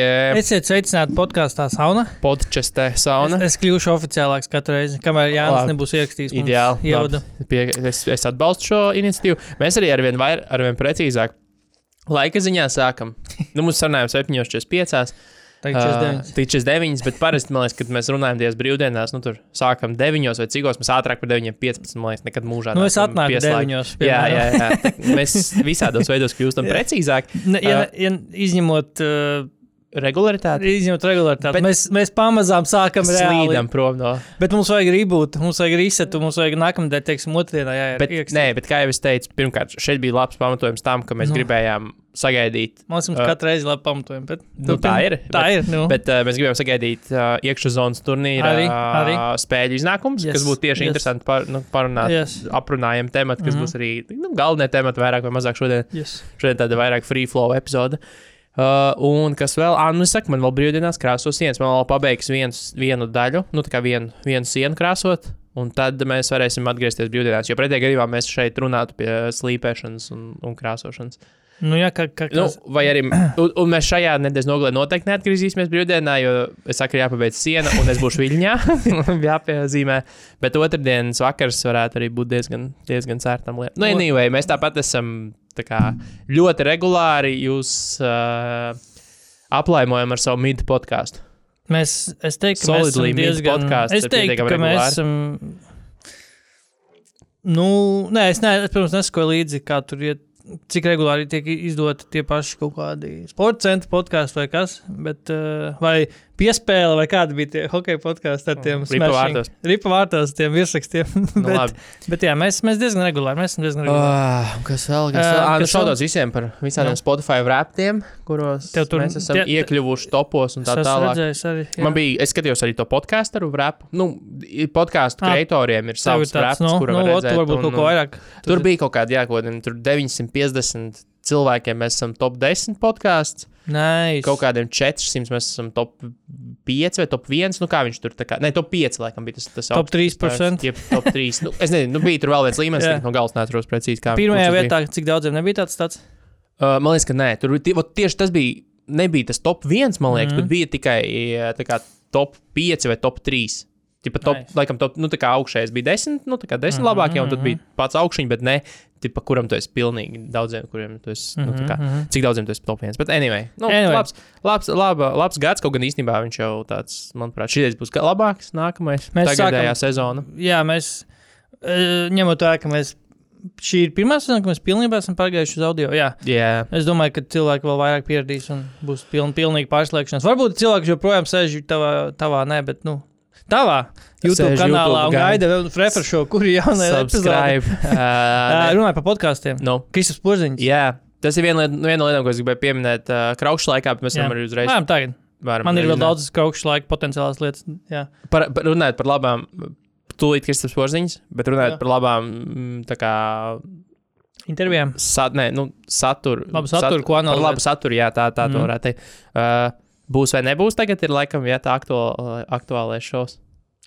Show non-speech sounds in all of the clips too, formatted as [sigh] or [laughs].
Yeah. Esiet sveicināti podkāstā Sauna. Podčestē Es, sauna. es kļūšu oficiālāks katru reizi, kamēr Jānis Labi. nebūs ierakstījis. Ideāli. Pie, es, es atbalstu šo iniciatīvu. Mēs arī ar vien, vair, ar vien precīzāk laika ziņā sākam. Nu, mums sarunājām 7.45. Tagad 49. Tik 49, bet parasti, liekas, kad mēs runājam tajās brīvdienās, nu, tur sākam 9 vai cikos, mēs ātrāk par 9.15. Man liekas, nekad mūžā. Nu, es atnāku pieslēgti. 9. Jā, jā, jā. Mēs visādos veidos kļūstam [laughs] precīzāk. Ja, ja izņemot, uh, Regularitāte. izņemot regulāritāti, Bet- mēs, mēs pamazām sākam. Slīdam prom no. Bet mums vajag reboot, mums vajag resetu, mums vajag nākamnedēļ, teiksim, otrdienā jā, Bet, nē, bet kā jau es teicu, pirmkārt, šeit bija labs pamatojums tam, ka mēs Nu. gribējām sagaidīt. Mums mums Ā. katru reizi labi pamatojumi. Bet, Nu, tā ir. Tā ir. Nu. Bet uh, mēs gribējām sagaidīt uh, iekšzonas turnīra Arī, arī. spēļu iznākumus, yes, kas būtu tieši yes. interesanti par, nu, parunāt. Yes. Aprunājam tematu, kas mm -hmm. būs arī nu, galvenie temati, vairāk vai mazāk šodien. yes. Šodien tāda vairāk free flow epizode. Uh, un kas vēl, ah, nu, es saku, man vēl brīvdienās krāso sienas. Man vēl pabeigs viens, vienu daļu, nu, tā kā vienu, vienu sienu krāsot. Un tad mēs varēsim atgriezties brīvdienās. Jo pretējā gadījumā mēs šeit runātu pie slīpēšanas un, un krāsošanas. Nu, jā, kā, kā, Nu, kas, vai arī un, un mēs šajā nedēļas nogalē noteikti neatgriezīsimies brīvdienā, jo es saku, jāpabeidz siena, un es būšu viļņā. [laughs] jāpiezīmē. Bet otrdienas vakars varētu arī būt diezgan, diezgan sērtam lietam. Nu, anyway, mēs tāpat esam ļoti regulāri jūs uh, aplaimojam ar savu midi podkāstu. mēs, es teiktu, ka mēs esam Solidly diezgan. podcasts Es teiktu, ka mēs regulāri. esam. Nu, nē, es, ne, es pirms nesakoju līdzi, kā tur iet. Cik regulāri tiek izdoti tie paši kaut kādi sporta centra podkāsti vai kas, bet, uh, vai piespēle, vai kādi bija tie hokeja podkāsti ar tiem Ripa smashing- vārtos. Ripa vārtos, tiem virsrakstiem. [laughs] Nu, bet, labi. bet jā, mēs, mēs diezgan regulāri, mēs diezgan regulāri. Uh, kas vēl? Kas vēl? Uh, nu, šaudos visiem par visādiem Nu. no. Spotify raptiem, kuros Tev tur- mēs esam tie- iekļuvuši topos un tā tālāk. arī. jā. Man bija, es skatījos arī to podkāstu rap. Nu, podkāstu kreatoriem ir savs raps, nu, kuru nu, var ot, redzēt. varbūt un, kaut ko un vairāk. Tur bija kaut kādi, jā, kādi tur 950 cilvēkiem mēs esam top 10 podkāsts. Nice. Kaut kādiem 400 mēs esam top 5 vai top 1. Nu, kā viņš tur tā kā, ne, top 5 laikam bija tas. tas Top augstākais 3%. pāris, Jeb, top 3. Nu, es nezinu, nu, bija tur vēl viens līmenis, Jā. tagad no galvas neatceros precīzi, kā. Pirmajā tas bija. vietā, cik daudziem nebija tāds tāds? Uh, man liekas, ka nē, tur tie, vot tieši tas bija. Nebija tas top 1, man liekas, mm. -hmm. tur bija tikai tā kā, top 5 vai top 3. Tipa, top, Nice. laikam, top, nu, tā kā augšējais bija 10, nu, tā kā 10 mm Mhm, -hmm, labākie, un tad mhm. bija pats augšņi, bet ne, tipa, kuram tu esi pilnīgi daudziem, kuriem tu esi, mm -hmm. nu, tā kā, Mhm. cik daudziem tu esi top 1. Bet, anyway, nu, Anyway. Labs, labs, laba, labs gads, kaut gan īstenībā viņš jau tāds, manuprāt, šis būs labāks, nākamais, Mēs tagadējā sākam- sezona. Jā, mēs eh, ņemot vērā, ka mēs. Šī ir pirmā sezona, kad mēs pilnībā esam pārgājuši uz audio. Jā, Jā, es domāju, ka cilvēki vēl vairāk pieradīs un būs piln, pilnīgi pārslēgšanās. Varbūt cilvēki joprojām sēž tavā, tavā nē, bet nu, tavā YouTube Sēž kanālā YouTube, un gaida. gaida refresho, kur ir jaunā epizode. [laughs] [laughs] subscribe. Uh, Runāju par podkāstiem. nu, Kristaps Porziņš. Jā, tas ir viena lieta, viena no lietām, ko es gribēju pieminēt uh, kraukšā laikā, bet mēs varam arī uzreiz. Nē, tagad. varam Man ir vēl daudz kraukšu laika potenciālās lietas. Jā. Par, par, runājot par labām, tūlīt Kristaps Porziņš, bet runājot Jā. par labām, mm, tā kā, Intervijām. sat, nē, nu, saturu. Labu saturu, ko Par analizēt. labu saturu, jā, tā, tā mm. to Mhm. varētu teikt. Uh, būs vai nebūs tagad, ir laikam, jā, tā aktuāl, aktuālais šovs.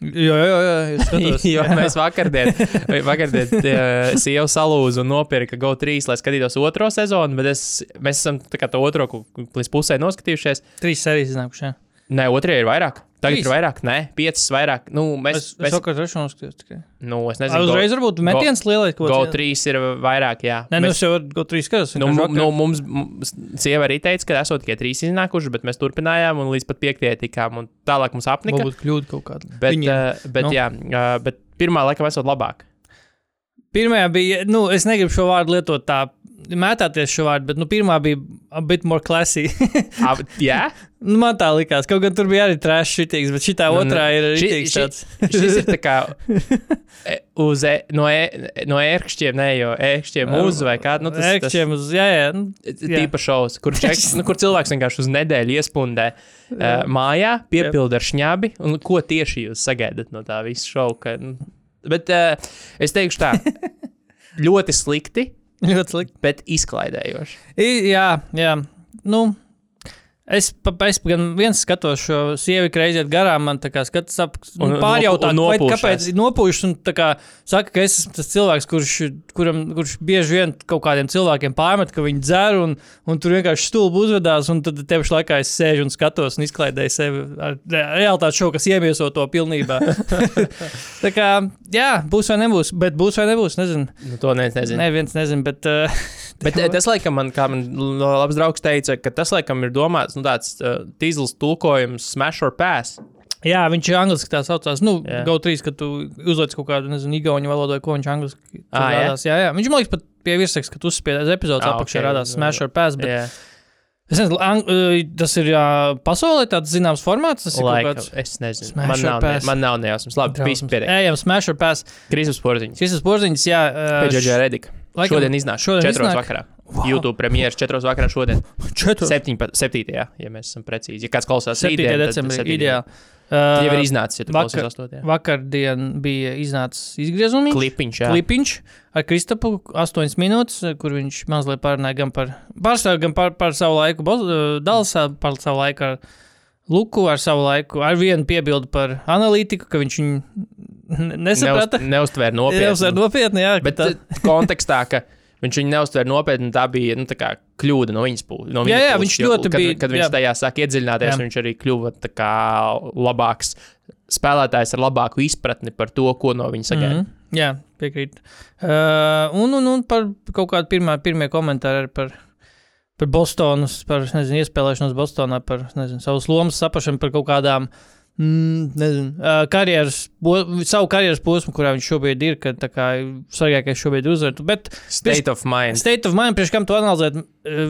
Jā, jā, jā. es [laughs] skatos. jo mēs vakardien, vakardien sieva salūza un nopirka GO3, lai skatītos otro sezonu, bet es, mēs esam tā kā to otro līdz pusē noskatījušies. Trīs sērijas iznākušas. Nē, otrajā ir vairāk. Tagad Trīs? ir vairāk, nē, piecas vairāk. Nu, mēs, Es, mēs, saku, ka trešo noskatījos tikai. nu, es Ai, nezinu, Uzreiz varbūt metiens lielais, ko GO3 ir vairāk, jā. Nē, nu Mēs- es jau go trīs skatos. Nu, nu, mums, mums sieva arī teica, ka esot tikai trīs iznākuši, bet mēs turpinājām un līdz pat piektajai tikām. un Tālāk mums apnika. Varbūt kļūda kaut kāda. Bet, Viņiem. uh, bet, Nu. nu. jā, uh, bet pirmā laikam esot labāk. Pirmajā bija, nu, es negribu šo vārdu lietot tā mētāties šo vārdu, bet nu, pirmā bija a bit more classy. [laughs] Jā, nu, man tā likās, kaut gan tur bija arī trešs šitīgs, bet šī Nu, nu, otrā ir ši- šitīgs ši- tāds. šis ir tā kā [laughs] e, uz e, no, e, no ērkšķiem, ne jau ērkšķiem uz vai kādu. Nu, tas, tas, Ekšķiem uz, jā, jā. nu, jā. Tīpa šovs, kur, ček, nu, kur cilvēks vienkārši uz nedēļu iespundē uh, mājā, piepilda ar šņabi. Un ko tieši jūs sagaidat no tā visa šova? Nu, bet uh, es teikšu tā, [laughs] ļoti slikti, Ļoti slikti. bet izklaidējoši. I- Jā, jā. Nu, es, es gan viens skatos šo sievi reizi garām, man tā kā skatas ap, Un- nu, un nopūšās. kāpēc nopūšas, un tā kā saka, ka es esmu tas cilvēks, kurš, kuram, kurš bieži vien kaut kādiem cilvēkiem pārmet, ka viņi dzer, un, un tur vienkārši stulbi uzvedās, un tad tev laikā es sēžu un skatos un izklaidēju sevi ar re- realitātes šovu, kas iemieso to pilnībā. [laughs] tā kā, jā, būs vai nebūs, bet būs vai nebūs, nezinu. Nu, to neviens nezina. Ne, viens nezinu, bet. Uh, Bet eh, tas, laikam, man, kā man labs draugs teica, ka tas, laikam, ir domāts nu, tāds uh, tīzls tulkojums, smash or pass. Jā, viņš ir angļuiski tā saucās. Nu, Jā. GO3, kad tu uzliec kaut kādu, nezinu, igauņu valodu, ko viņš angliski tur Ā, jā? rādās. Jā, jā. Viņš man liekas, pat pie virsmas, kad uzspiedās epizodes Ā, apakšā ok. rādās Smash or Pass. Bet Jā, es nezinu, ang, uh, tas ir jā, pasaulē tāds zināms formāts. Tas ir kaut laikam, kāds. es nezinu. Man nav, ne, man nav nejausmas. Labi, viss pietiek. Ejam, Smash or Pass. Krīzes porziņš. Ir porziņš, jā. uh, Pēdējā redika. Laikam- Šodien iznāk. šodien Četros iznāk. vakarā. YouTube premjeras četros vakarā šodien. Četru. 7. ja mēs esam precīzi. Ja kāds klausās 7. rītdien, tad decembrī. 7. Ideāli. Jau ir Uh, iznācis, ja vakar- klausies 8. vakardien bija iznācis izgriezums. Klipiņš, jā. klipiņš ar Kristapu 8 minūtes, kur viņš mazliet pārunāja gan par, pārstāv, gan par, par savu laiku Dalsā, par savu laiku ar Luku, ar savu laiku, ar vienu piebildu par analītiku, ka viņš viņu nesaprata. Neuz, neuztvēr nopietni. Neuzsver nopietni, jā. Bet tā- tā... kontekstā, ka viņš viņu neuztvēra nopietni, tā bija nu, tā kā kļūda no viņas puses. No Jā, viņa jā, puses, viņš jo, ļoti kad, bija- Kad viņš jā. tajā sāk iedziļināties, Jā. viņš arī kļuva kā labāks spēlētājs ar labāku izpratni par to, ko no viņa sagaida. Mm Mhm, Jā, piekrīt. Uh, un, un, un par kaut kādu pirmā, pirmie komentāri par, par Bostonas, par nezinu, iespēlēšanos Bostonā, par nezinu, savas lomas saprašanu, par kaut kādām. Mm, nezinu, karjeras, savu karjeras posmu, kurā viņš šobrīd ir, ka tā kā svarīgākais šobrīd ir uzvarēt. Bet State of mind. state of mind, priekš kam to analizēt,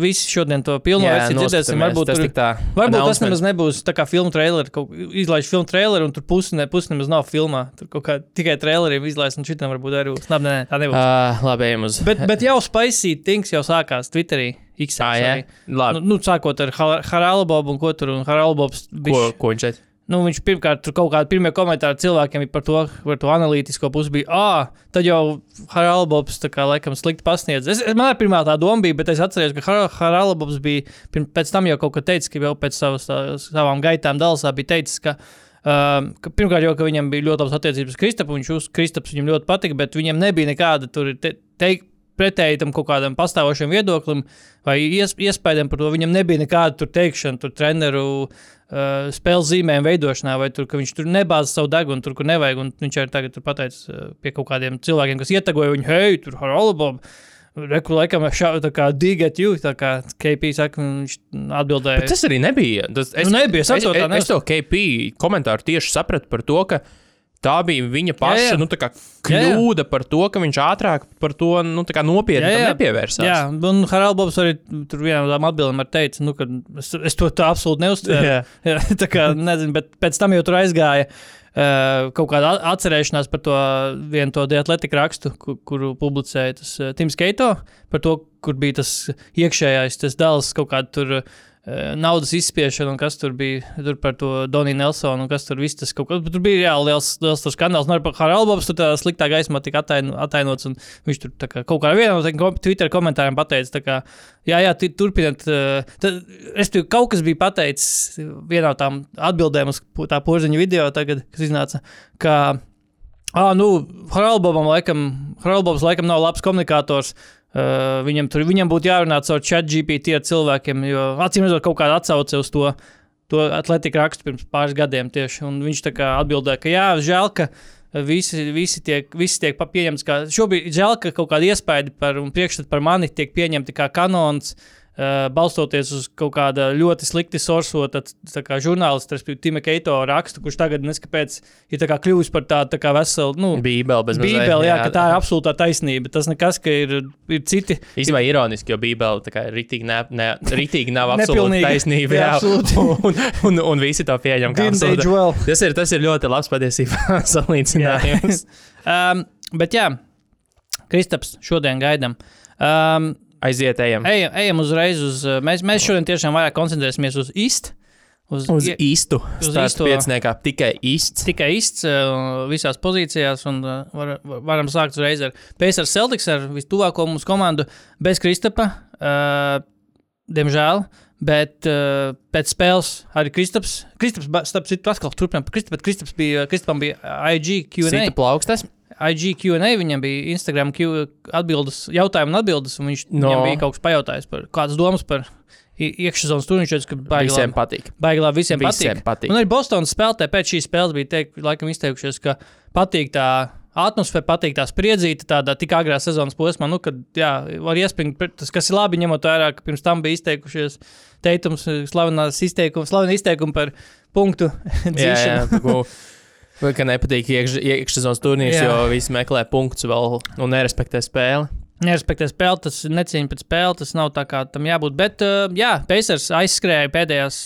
visi šodien to pilno versiju dzirdēsim. Varbūt, tas tur, tā. varbūt tas nemaz nebūs tā kā filmu traileri, kaut izlaiž filmu traileri, un tur pusi, ne, pusi nemaz nav filmā. Tur kaut kā tikai traileriem izlaist, un šitam varbūt arī būs. Labi, nē, tā nebūs. Uh, labi, ejam uz. Bet, bet jau Spicy Things jau sākās Twitterī. X, Tā, jā. Labi. Nu, nu, sākot ar Haraldu Bobu un ko tur, un Haraldu Bobs. Ko, ko viņš teica? Nu, viņš pirmkārt tur kaut kādi pirmie komentāri cilvēkiem par to, par to analītisko pusi bija, ah, tad jau tā kā laikam slikti pasniedz. Es, man arī pirmā tā doma bija, bet es atceros, ka Har- Haraldu Bobs bija, pirm, pēc tam jau kaut ko teicis, ka jau pēc savas, tā, savām gaitām Dalsā bija teicis, ka Um, ka pirmkārt, jau ka viņam bija ļoti labas attiecības ar Kristapu, viņš uz Kristaps viņam ļoti patika, bet viņam nebija nekāda tur te, teikt pretēji tam kaut kādam pastāvošam viedoklim vai ies, iespējām par to. Viņam nebija nekāda tur teikšana, tur treneru uh, spēles zīmēm veidošanā, vai tur, ka viņš tur nebāza savu degunu, tur, kur nevajag. Un viņš arī tagad tur pateicis uh, pie kaut kādiem cilvēkiem, kas ietegoja viņu, hei, tur Haralabob. Reku laikam šādi tā kā dig at you, tā kā KP saka, un viņš atbildēja. Bet tas arī nebija. Tas, es, Nu, nebija, es es, saprotu, tā es, es to KP komentāru tieši sapratu par to, ka tā bija viņa paša Jā, jā. nu, kā Jā, jā. kļūda par to, ka viņš ātrāk par to nu, nopietni Jā, jā. nepievērsās. Jā, un Haralds Bobs arī tur vienā no tām atbildēm teica, nu, ka es, es to tā absolūti neuztvēru. Jā. [laughs] Jā, tā kā nezinu, bet pēc tam jau tur aizgāja. Uh, kaut kāda atcerēšanās par to vienu to diatletiku rakstu, kur, kuru publicēja tas uh, Tims Keito, par to, kur bija tas iekšējais, tas dēls kaut kāda tur uh, naudas izspiešana, un kas tur bija tur par to Doniju Nelsonu, un kas tur viss tas kaut kas. Tur bija reāli liels, liels skandāls. Nu, Haraldu Bobs tur tādā sliktā gaismā tika ataino, atainots, un viņš tur tā kā, kaut kādā vienā no Twitter komentāriem pateica, tā kā, jā, jā, turpiniet. Uh, tad, es tur kaut kas bija pateicis vienā no tām atbildēm uz tā porziņa video, tagad, kas iznāca, ka Ah, nu, Haraldbobam laikam, Haraldbobs laikam nav labs komunikators. Uh, viņam, tur, viņam būtu jārunā caur chat GPT ar cilvēkiem, jo acīm redzot, kaut kāda atsauce uz to, to atletiku rakstu pirms pāris gadiem tieši. Un viņš atbildēja, ka jā, žēl, ka visi, visi tiek, visi tiek pieņemts kā. Šobrīd žēl, ka kaut kāda iespēja par un priekšstati par mani tiek pieņemti kā kanons. Uh, balstoties uz kaut kāda ļoti slikti sorsota žurnālista, respektīvi, Tima Keito rakstu, kurš tagad neskapēc ir kļuvis par tādu tā veselu, nu, Bībeli Bībeli, jā, ka tā ir absolūtā taisnība. Tas nekas, ka ir, ir citi. Īstenībā ironiski, jo Bībele tā kā ritīgi, ne, ne, ritīgi nav [laughs] Nepilnīga. taisnība. Jā, Jā, absolūti. [laughs] un, un, un visi to pieņem. well. Tas ir, tas ir ļoti labs patiesībā [laughs] salīdzinājums. Um, bet jā, Kristaps, šodien gaidām. Um, Aiziet, ejam. ejam, ejam uzreiz uz. uh, Mēs, mēs šodien tiešām vairāk koncentrēsimies uz īstu. Uz, Uz ie- īstu. uz īstu pieciniekā tikai īsts. tikai īsts uh, visās pozīcijās, un uh, var, var, varam sākt uzreiz ar Pēcēru Celtics, ar vistuvāko mūsu komandu, bez Kristapa. Uh, diemžēl. Bet uh, pēc spēles arī Kristaps, Kristaps starp citu, atkal turpinām par Kristapu, bet Kristaps bija, Kristapam bija IG Q&A. Sita plaukstas. IG Q&A, viņam bija Instagram Q atbildes, jautājumu un atbildes, un viņš no. Bija kaut kas pajautājis par kādas domas par i- iekšsezonas turnīru, viņš teica, ka baigi Visiem patīk. baigi labi visiem, Visiem patīk. patīk. Un arī Bostonas spēlētāji pēc šīs spēles bija teikt, laikam izteikušies, ka patīk tā atmosfēra, patīk tā spriedzīte tādā tik agrā sezonas posmā, nu, kad, jā, var iespringt, tas, kas ir labi, ņemot vērā, ka pirms tam bija izteikušies teitums, slavenās izteikums, slaveni izteikumi par punktu [laughs] Jā, jā, dzīšanu. tā kā- Vai ka nepatīk iekš, iekšsezonas turnīrs, Jā. jo visi meklē punktus vēl un nerespektē spēli. Nerespektē spēli, tas necīņa pēc spēles, tas nav tā kā tam jābūt. Bet, uh, jā, Pacers aizskrēja pēdējās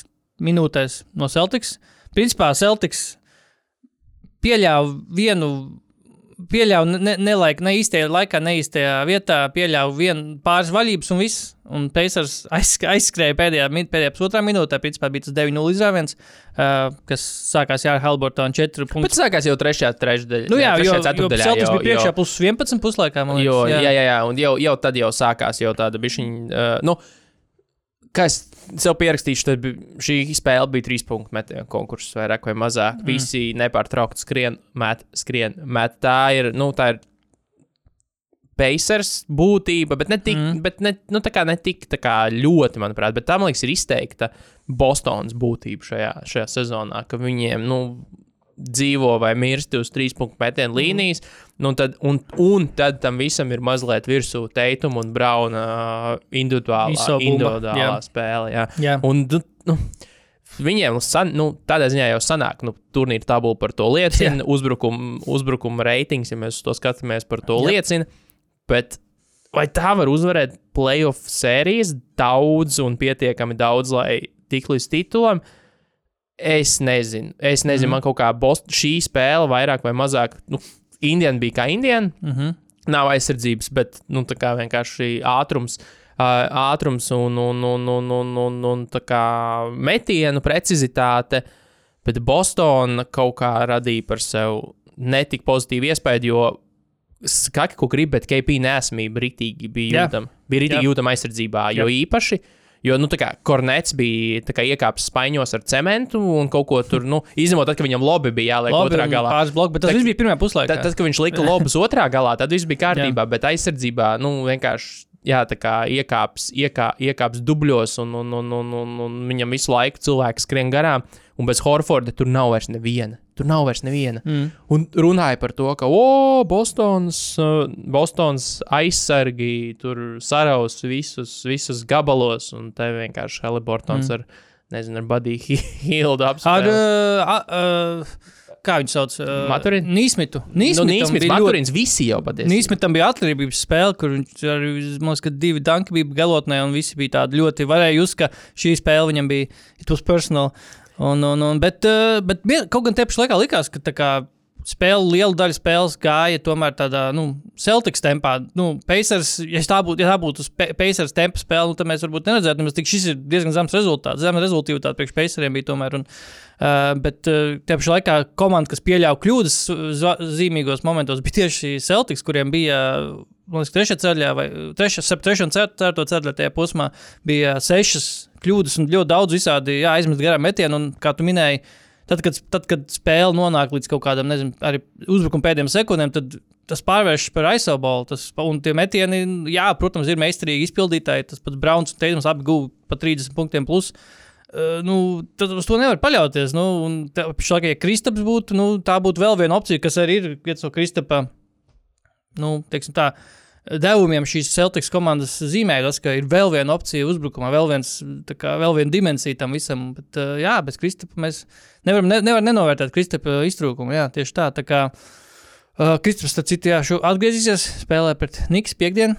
minūtēs no Celtics. Principā Celtics pieļāva vienu. Pieļāva ne, nelaik, ne īstajā laikā, ne īstajā vietā, pieļāva vienu pāris vaļības un viss. Un Pacers aizsk aizskrēja pēdējā, pēdējā pusotrā minūtē. Principā bija tas 9-0 izrāviens, uh, kas sākās jā, ar Halbortonu 4 Bet punktu. tas sākās jau trešajā trešdaļā. Nu jā, jo, jo ceturdaļā. Celtics bija priekšā plus 11 puslaikā. man Jo, liekas, jā, jā, jā, un jau, jau tad jau sākās jau tāda bišķiņa. Uh, nu, kā es sev pierakstīšu, tad šī spēle bija trīs punktu metienu konkurss, vairāk vai mazāk. Mm. Visi nepārtraukti skrien, met, skrien, met. Tā ir, nu, tā ir Pacers būtība, bet ne tik, mm. bet ne, nu, tā kā ne tik tā kā ļoti, manuprāt, bet tā, man liekas, ir izteikta Bostonas būtība šajā, šajā sezonā, ka viņiem, nu, dzīvo vai mirst uz trīs punktu metienu līnijas, nu, tad, un, un tad tam visam ir mazliet virsū teituma un brauna uh, individuālā, individuālā jā. spēle. Jā. Jā. Un, nu, nu, viņiem san, nu, tādā ziņā jau sanāk, nu, turnīra tabula par to liecina, uzbrukuma uzbrukum reitings, ja mēs to skatāmies, par to Jā. liecina. Bet vai tā var uzvarēt playoff sērijas daudz un pietiekami daudz, lai tik līdz titulam? Es nezinu. Es nezinu, mm. man kaut kā Bost šī spēle vairāk vai mazāk. Nu, Indiana bija kā Indiana. Mm -hmm. Nav aizsardzības, bet nu, tā kā vienkārši ātrums. Uh, ātrums un, un, un, un, un, un, un tā kā metienu precizitāte, bet Bostonā kaut kā radīja par sevi netik pozitīvu iespēju, jo skaki, ko grib, bet KP nesamība rītīgi bija jūtama. Bija rītīgi jūtama aizsardzībā, jo Jā. īpaši. Jo, nu, tā kā Kornets bija kā iekāpis spaiņos ar cementu un kaut ko tur, nu, izņemot, tad, ka viņam lobi bija jāliek Labi, otrā galā. Bloki, bet tas Tā- viss bija pirmajā puslaikā. Tad, tad, kad viņš lika lobus otrā galā, tad viss bija kārtībā, bet aizsardzībā, nu, vienkārši. Jā, tā kā iekāps, iekā, iekāps dubļos, un, un, un, un, un, un viņam visu laiku cilvēks skrien garām, un bez Horforda tur nav vairs neviena. Tur nav vairs neviena. Mm. Un runāja par to, ka, o, Bostonas, uh, Bostonas aizsargi tur saraus visus, visus gabalos, un te vienkārši Helibortons mm. ar, nezinu, ar Buddy Hildu Ar, apspēlēt. uh, uh, kā viņu sauc? Uh, Maturin? Nīsmitu. Nu, Nīsmitam Nīsmits, bija ļoti- Maturins, visi jau patiesībā. Nīsmitam bija atkarības spēle, kur viņš arī, man liekas, ka divi danki bija galotnē, un visi bija tādi ļoti, varēja just, ka šī spēle viņam bija, it was personal. Un, un, un, bet, uh, bet kaut gan te pašā laikā likās, ka kā spēle, liela daļa spēles gāja tomēr tādā, nu, Celtics tempā. Nu, Pacers, ja tā būtu, ja tā būtu Pacers tempa spēle, nu, tad mēs varbūt neredzētu, nemaz tik šis ir diezgan zems rezultāts. Zema rezultātivitāte priekš Paceriem bija tomēr. Un, uh, bet uh, te pašā laikā komanda, kas pieļāva kļūdas zīmīgos momentos, bija tieši Celtics, kuriem bija. Man liekas, trešā ceļā, vai trešā, sep- trešā un ceturtā ceļā tajā posmā bija sešas kļūdas un ļoti daudz visādi jā, aizmest garām metienu. Un, kā tu minēji, tad, kad, tad, kad spēle nonāk līdz kaut kādam, nezinu, arī uzbrukuma pēdējiem sekundēm, tad tas pārvēršas par aizsābalu. Un tie metieni, jā, protams, ir meistarīgi izpildītāji. Tas pats Browns un Teisms guva pa 30 punktiem. Plus. Uh, nu, tad uz to nevar paļauties. Nu, pašlaik, ja Kristaps būtu, nu, tā būtu vēl viena opcija, kas arī ir viens no Kristapa. Nu, teiksim tā, devumiem šīs Celtics komandas zīmē, tas, ka ir vēl viena opcija uzbrukumā, vēl, viens, tā kā, vēl viena dimensija tam visam. Bet, uh, jā, bez Kristapa mēs nevaram ne, nevar nenovērtēt Kristapa iztrūkumu. Jā, tieši tā. tā kā, uh, Kristaps, starp citu, jā, atgriezīsies, spēlē pret Niks piekdienu.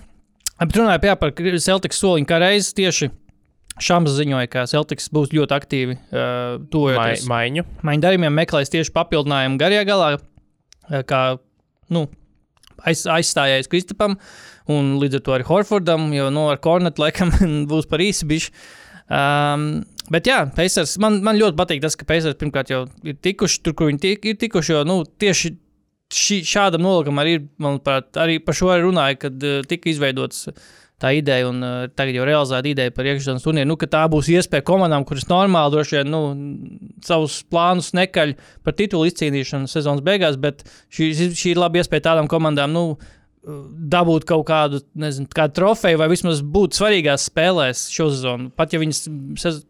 Bet runāju jā, par Celtics soliņu, kā reizes tieši. Šāms ziņoja, ka Celtics būs ļoti aktīvi uh, Mai, tuvojoties maiņu. maiņu darījumiem, meklēs tieši papildinājumu garajā galā, eh, kā nu, aiz, aizstājējis Kristapam, un līdz ar to arī Horfordam, jo nu, ar Kornetu laikam [laughs] būs par īsi bišķi. Um, bet jā, Pacers, man, man ļoti patīk tas, ka Pacers pirmkārt jau ir tikuši tur, kur viņi tik, ir tikuši, jo nu, tieši šī, šādam nolūkam arī, manuprāt, arī par šo arī runāja, kad uh, tika izveidots tā ideja, un uh, tagad jau realizēta ideja par iekšzemes turnīru, nu, ka tā būs iespēja komandām, kuras normāli droši vien nu, savus plānus nekaļ par titulu izcīnīšanu sezonas beigās, bet šī, šī ir laba iespēja tādām komandām. Nu, Dabūt kaut kādu, nezinu, kādu trofeju, vai vismaz būt svarīgās spēlēs šo sezonu. Pat ja viņas,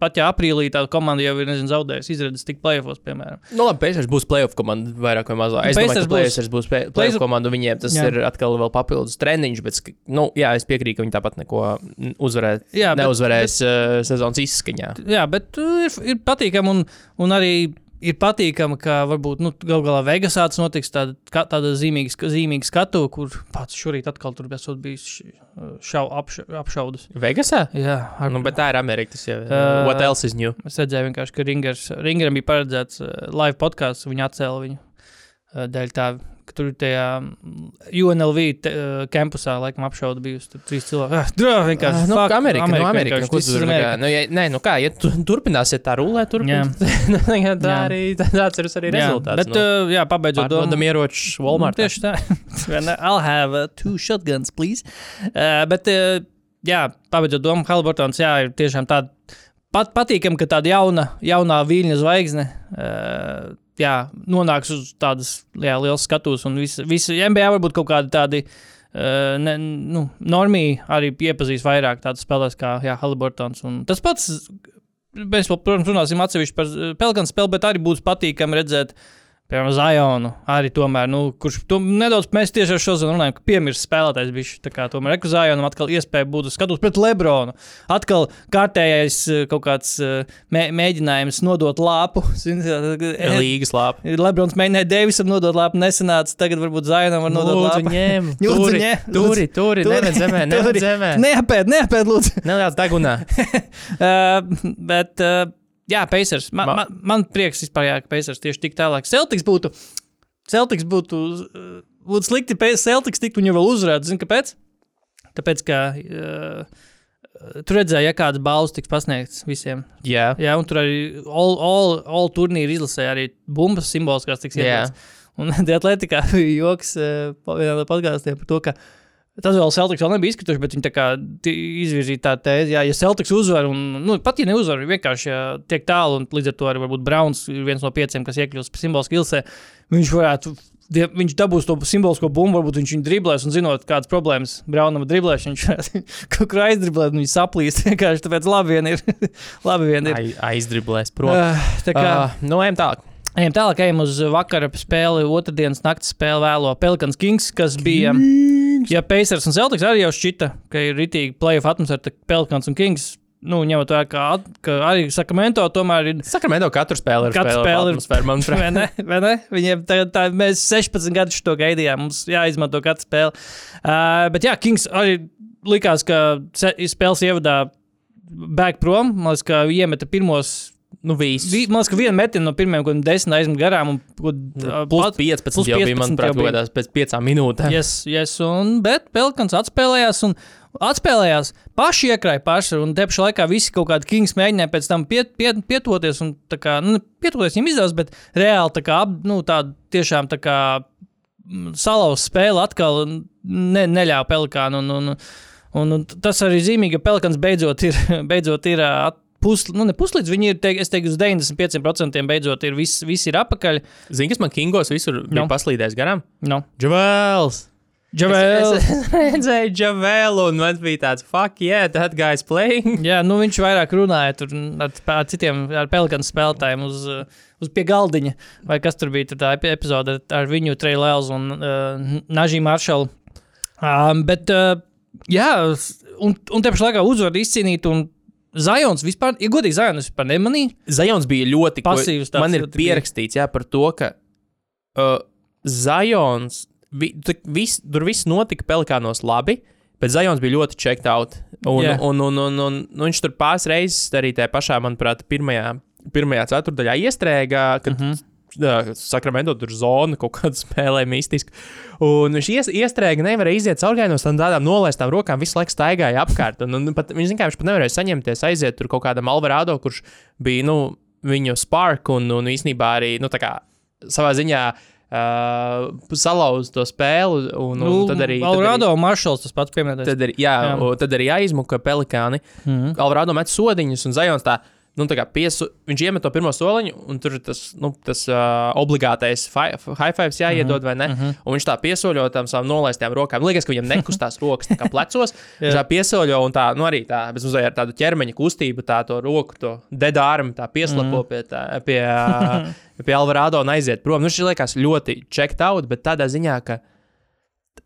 pat ja aprīlī tā komanda jau ir nezinu, zaudējusi izredzes tik plēfos, piemēram. Nu, labi, Pacers būs playoff komanda vairāk vai mazāk. Es domāju, Pacers ka būs- Pacers būs Pacers- playoff komanda, un viņiem tas Jā. ir atkal vēl papildus treniņš, bet, nu, jā, es piekrītu, ka viņi tāpat neko uzvarēt, Jā, bet- neuzvarēs bet, uh, sezonas izskaņā. Jā, bet uh, ir, ir patīkami un, un arī ir patīkami, ka varbūt nu, gal galā Vegasā tas notiks tāda, tāda zīmīga, zīmīga skatu, kur pats šorīt atkal tur bijis šau, apša, apšaudus. Vegasā? Jā, ar, Nu, bet tā ir Amerika. Tas jau ir. Uh, What else is new? Es redzēju, ka Ringers, Ringeram bija paredzēts uh, live podkāsts, viņi atcēla viņu uh, dēļ tā, tur tajā mm, UNLV te, uh, kampusā laikam apšauda bijusi tur trīs cilvēki. Ah, drā, vienkārši. nu, fuck, Amerika, Amerika, nu, Amerika, vienkārši, nu, America. kā, nu, ja, nē, nu kā, ja tu turpināsiet tā rulē, [laughs] Jā. [laughs] turpināt, tā Jā. arī tāds ir arī Jā, rezultāts. bet, uh, jā, pabeidzot domu. Ieročus Walmart. Nu, tieši tā. [laughs] I'll have uh, two shotguns, please. Uh, bet, uh, jā, pabeidzot domu, Haliburtons, jā, ir tiešām tāda pat, patīkami, ka tāda jauna, jaunā viļņa zvaigzne. Uh, Jā, nonāks uz tādas jā, lielas skatuves, un visi, visi MBA varbūt kaut kādi tādi uh, ne, nu, normīgi arī iepazīs vairāk tādu spēlēs kā jā, Haliburtons. Tas pats, mēs, protams, runāsim atsevišķi par Pelganu spēli, bet arī būs patīkami redzēt, piemēram, Zajonu. Arī tomēr, nu, kurš to nedaudz mēs tieši ar šo zonu runājam, ka piemirst spēlētājs bija. Kā tomēr Eku Zajonam atkal iespēja būt uz skatuves pret Lebronu. Atkal kārtējais eh, kaut kāds eh, mē, mēģinājums nodot lāpu. [laughs] Eh, Līgas lāpa. Lebrons mēģināja Deivisam nodot lāpu, nesanāca. Tagad varbūt Zajonam var nodot Lūdzu, lāpu. ņem, [laughs] Lūdzu, turi, ņem, turi, lūdzu. turi, neved zemē, [laughs] Turi. zemē. Neapēd, neapēd, lūdzu. Neliec degunā. Uh, bet, uh, jā, Pacers. Man, Ma- man, man prieks vispār, jā, ka Pacers tieši tik tālāk. Celtics būtu, Celtics būtu, uh, būtu slikti, ja Celtics tiktu viņu vēl uzvarēt. Zini, kāpēc? Tāpēc, ka uh, tur redzēja, ja kādas balvas tiks pasniegtas visiem. Jā, Jā, un tur arī all, all, all turnīri izlasē arī bumbas simbols, kas tiks Jā. iedots. Un [laughs] Atlētikā bija [laughs] joks uh, vienā no podkāstiem par to, ka tas vēl Celtics vēl nebija izkrituši, bet viņi tā kā izvirzīja tā tēzi, jā, ja Celtics uzvar, un nu, pat ja neuzvar, vienkārši ja tiek tālu, un līdz ar to arī varbūt Browns ir viens no pieciem, kas iekļūst simboliski ilsē, viņš varētu. Viņš dabūs to simbolisko bumbu, varbūt viņš viņu driblēs, un zinot, kādas problēmas Braunam ar driblēšanu, viņš [laughs] kaut kur aizdriblēt, un viņš saplīst. [laughs] Vienkārši tāpēc labi vien ir. [laughs] labi vien ir. Ai, aizdriblēs prom. Uh, tā kā Uh, nu, ejam tālāk. Ejam tālāk, ejam uz vakara spēli, otrdienas naktas spēli vēlo Pelikans Kings, kas bija. Ja Pacers un Celtics arī jau šķita, ka ir ritīgi playoff atmosfēra, tad Pelikans un Kings, nu, ņemot vērā, ka, at- ka arī Sakramento tomēr ir. Sakramento katru spēli ir Katru spēle, spēli ir- atmosfēra, manuprāt. [laughs] Vai ne? Vai ne? Viņiem tagad, tā, mēs 16 gadus to gaidījām. Mums jāizmanto katra spēle. Uh, bet jā, Kings arī likās, ka spēles ievadā bēg prom. Man liekas, ka iemeta pirmos. Nu, viss. Vi, man liekas, ka viena metina no pirmajiem, ko desmit aizmet garām. Un, ko, uh, Plus pat- 15 plus jau bija, 15 manuprāt, kaut kādās pēc piecām minūtēm. Yes, yes, un, bet Pelkans atspēlējās un atspēlējās paši iekrāja paši. Un te pašā laikā visi kaut kādi kings mēģināja pēc tam piet, piet, pietoties. Un, tā kā, nu, pietoties viņam izdevās, bet reāli tā kā, nu, tā tiešām tā kā mm, salauzt spēli atkal ne, neļāva Pelkānu. Un, un, un, un tas arī zīmīgi, ka Pelkans beidzot ir, [laughs] beidzot ir ā, Pus, nu, ne puslīdz viņi ir, teik, es teiktu, uz 95% beidzot ir viss, viss ir apakaļ. Zini, kas man Kingos visur Nu. bija paslīdējis garām? No. Džavels! Džavēl. Es, es redzēju Džavelu, un man bija tāds, fuck, yeah, that guy's playing. Jā, nu viņš vairāk runāja tur ar, ar citiem, ar pelikānu spēlētājiem uz, uz pie galdiņa. Vai kas tur bija tur tā epi- epizode ar- viņu, Treilēls un uh, Nažī Maršalu. Um, bet, uh, jā, un, un te pašā laikā uzvaru izcīnīt, un Zajons vispār, ja godīgi, Zajons vispār nemanīja. Zajons bija ļoti Pasīvs Man ir pierakstīts jā, par to, ka uh, Zajons, vi, vis, tur viss notika Pelikānos labi, bet Zajons bija ļoti checked out. Un, Jā. un, un, un, un, un viņš tur pāris reizes arī tajā pašā, manuprāt, pirmajā, pirmajā ceturdaļā iestrēgā, kad mm. -hmm. Sakramento tur zona kaut kāda spēlē mistiski. Un viņš ies, iestrēga, nevarēja iziet caurgājienos tam tādām nolaistām rokām, visu laiku staigāja apkārt. Un, un pat, viņš, kā, viņš pat nevarēja saņemties, aiziet tur kaut kādam Alvarado, kurš bija nu, viņu spark un, un īsnībā arī nu, kā, savā ziņā. Uh, salauzt to spēli, un, un Nu, tad arī. tad arī- Alvarado Maršals tas pats pieminētais. Tad, ir, jā, Jā. tad arī aizmuka pelikāni. Mm. -hmm. Alvarado met sodiņus, un Zajons tā, nu, piesu, viņš iemet to pirmo soliņu, un tur ir tas, nu, tas uh, obligātais high five jāiedod, vai ne? Mm -hmm. Un viņš tā piesoļo tam savām nolaistām rokām. Liekas, ka viņam nekustās rokas kā plecos. [laughs] viņš tā piesoļo, un tā, nu, arī tā, bez ar tādu ķermeņa kustību, tā to roku, to dedārmu, tā pieslapo pie, tā, pie, [laughs] pie Alvarado un aiziet prom. Nu, šis liekas ļoti checked out, bet tādā ziņā, ka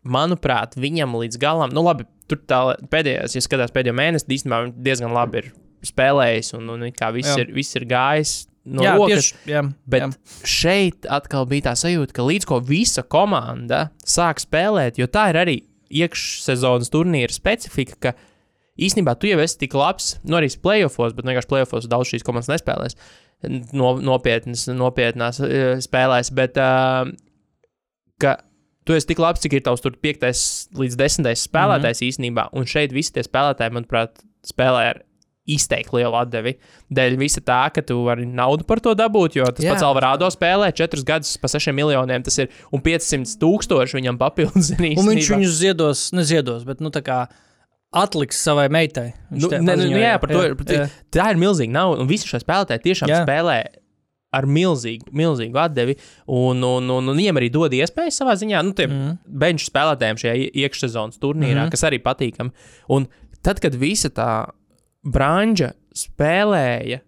manuprāt, viņam līdz galam, nu, labi, tur tā pēdējais, ja skatās pēdējo mēnesi, īstenībā diezgan labi ir spēlējis, un, un viss Jā. ir, viss ir gājis no jā, rokas. tieši, jā, Bet jā. šeit atkal bija tā sajūta, ka līdz ko visa komanda sāk spēlēt, jo tā ir arī iekšsezonas turnīra specifika, ka īstenībā tu jau esi tik labs, nu arī playoffs, bet vienkārši playoffs daudz šīs komandas nespēlēs. No, nopietnas, nopietnās eh, spēlēs, bet uh, ka tu esi tik labs, cik ir tavs tur 5 līdz 10 spēlētājs mm -hmm. īstenībā, un šeit visi tie spēlētāji, manuprāt, spēlē ar izteikti lielu atdevi. Dēļ visa tā, ka tu vari naudu par to dabūt, jo tas Jā. Jā. pats Alvarado spēlē 4 gadus pa 6 miljoniem, tas ir un 500 tūkstoši viņam papildus. Un viņš viņus ziedos, neziedos, bet, nu, tā kā atliks savai meitai. Viņš Nu, ne, nu, paziņoja. jā, par to ir. jā. Tā ir milzīga nauda, un visi šie spēlētāji tiešām Jā. jā. spēlē ar milzīgu, milzīgu atdevi, un, un, un, un viņiem arī dod iespēju savā ziņā, nu, tiem mm. benču spēlētājiem šajā ie- iekšsezonas turnīrā, mm. kas arī patīkami. Un tad, kad visa tā branža spēlēja,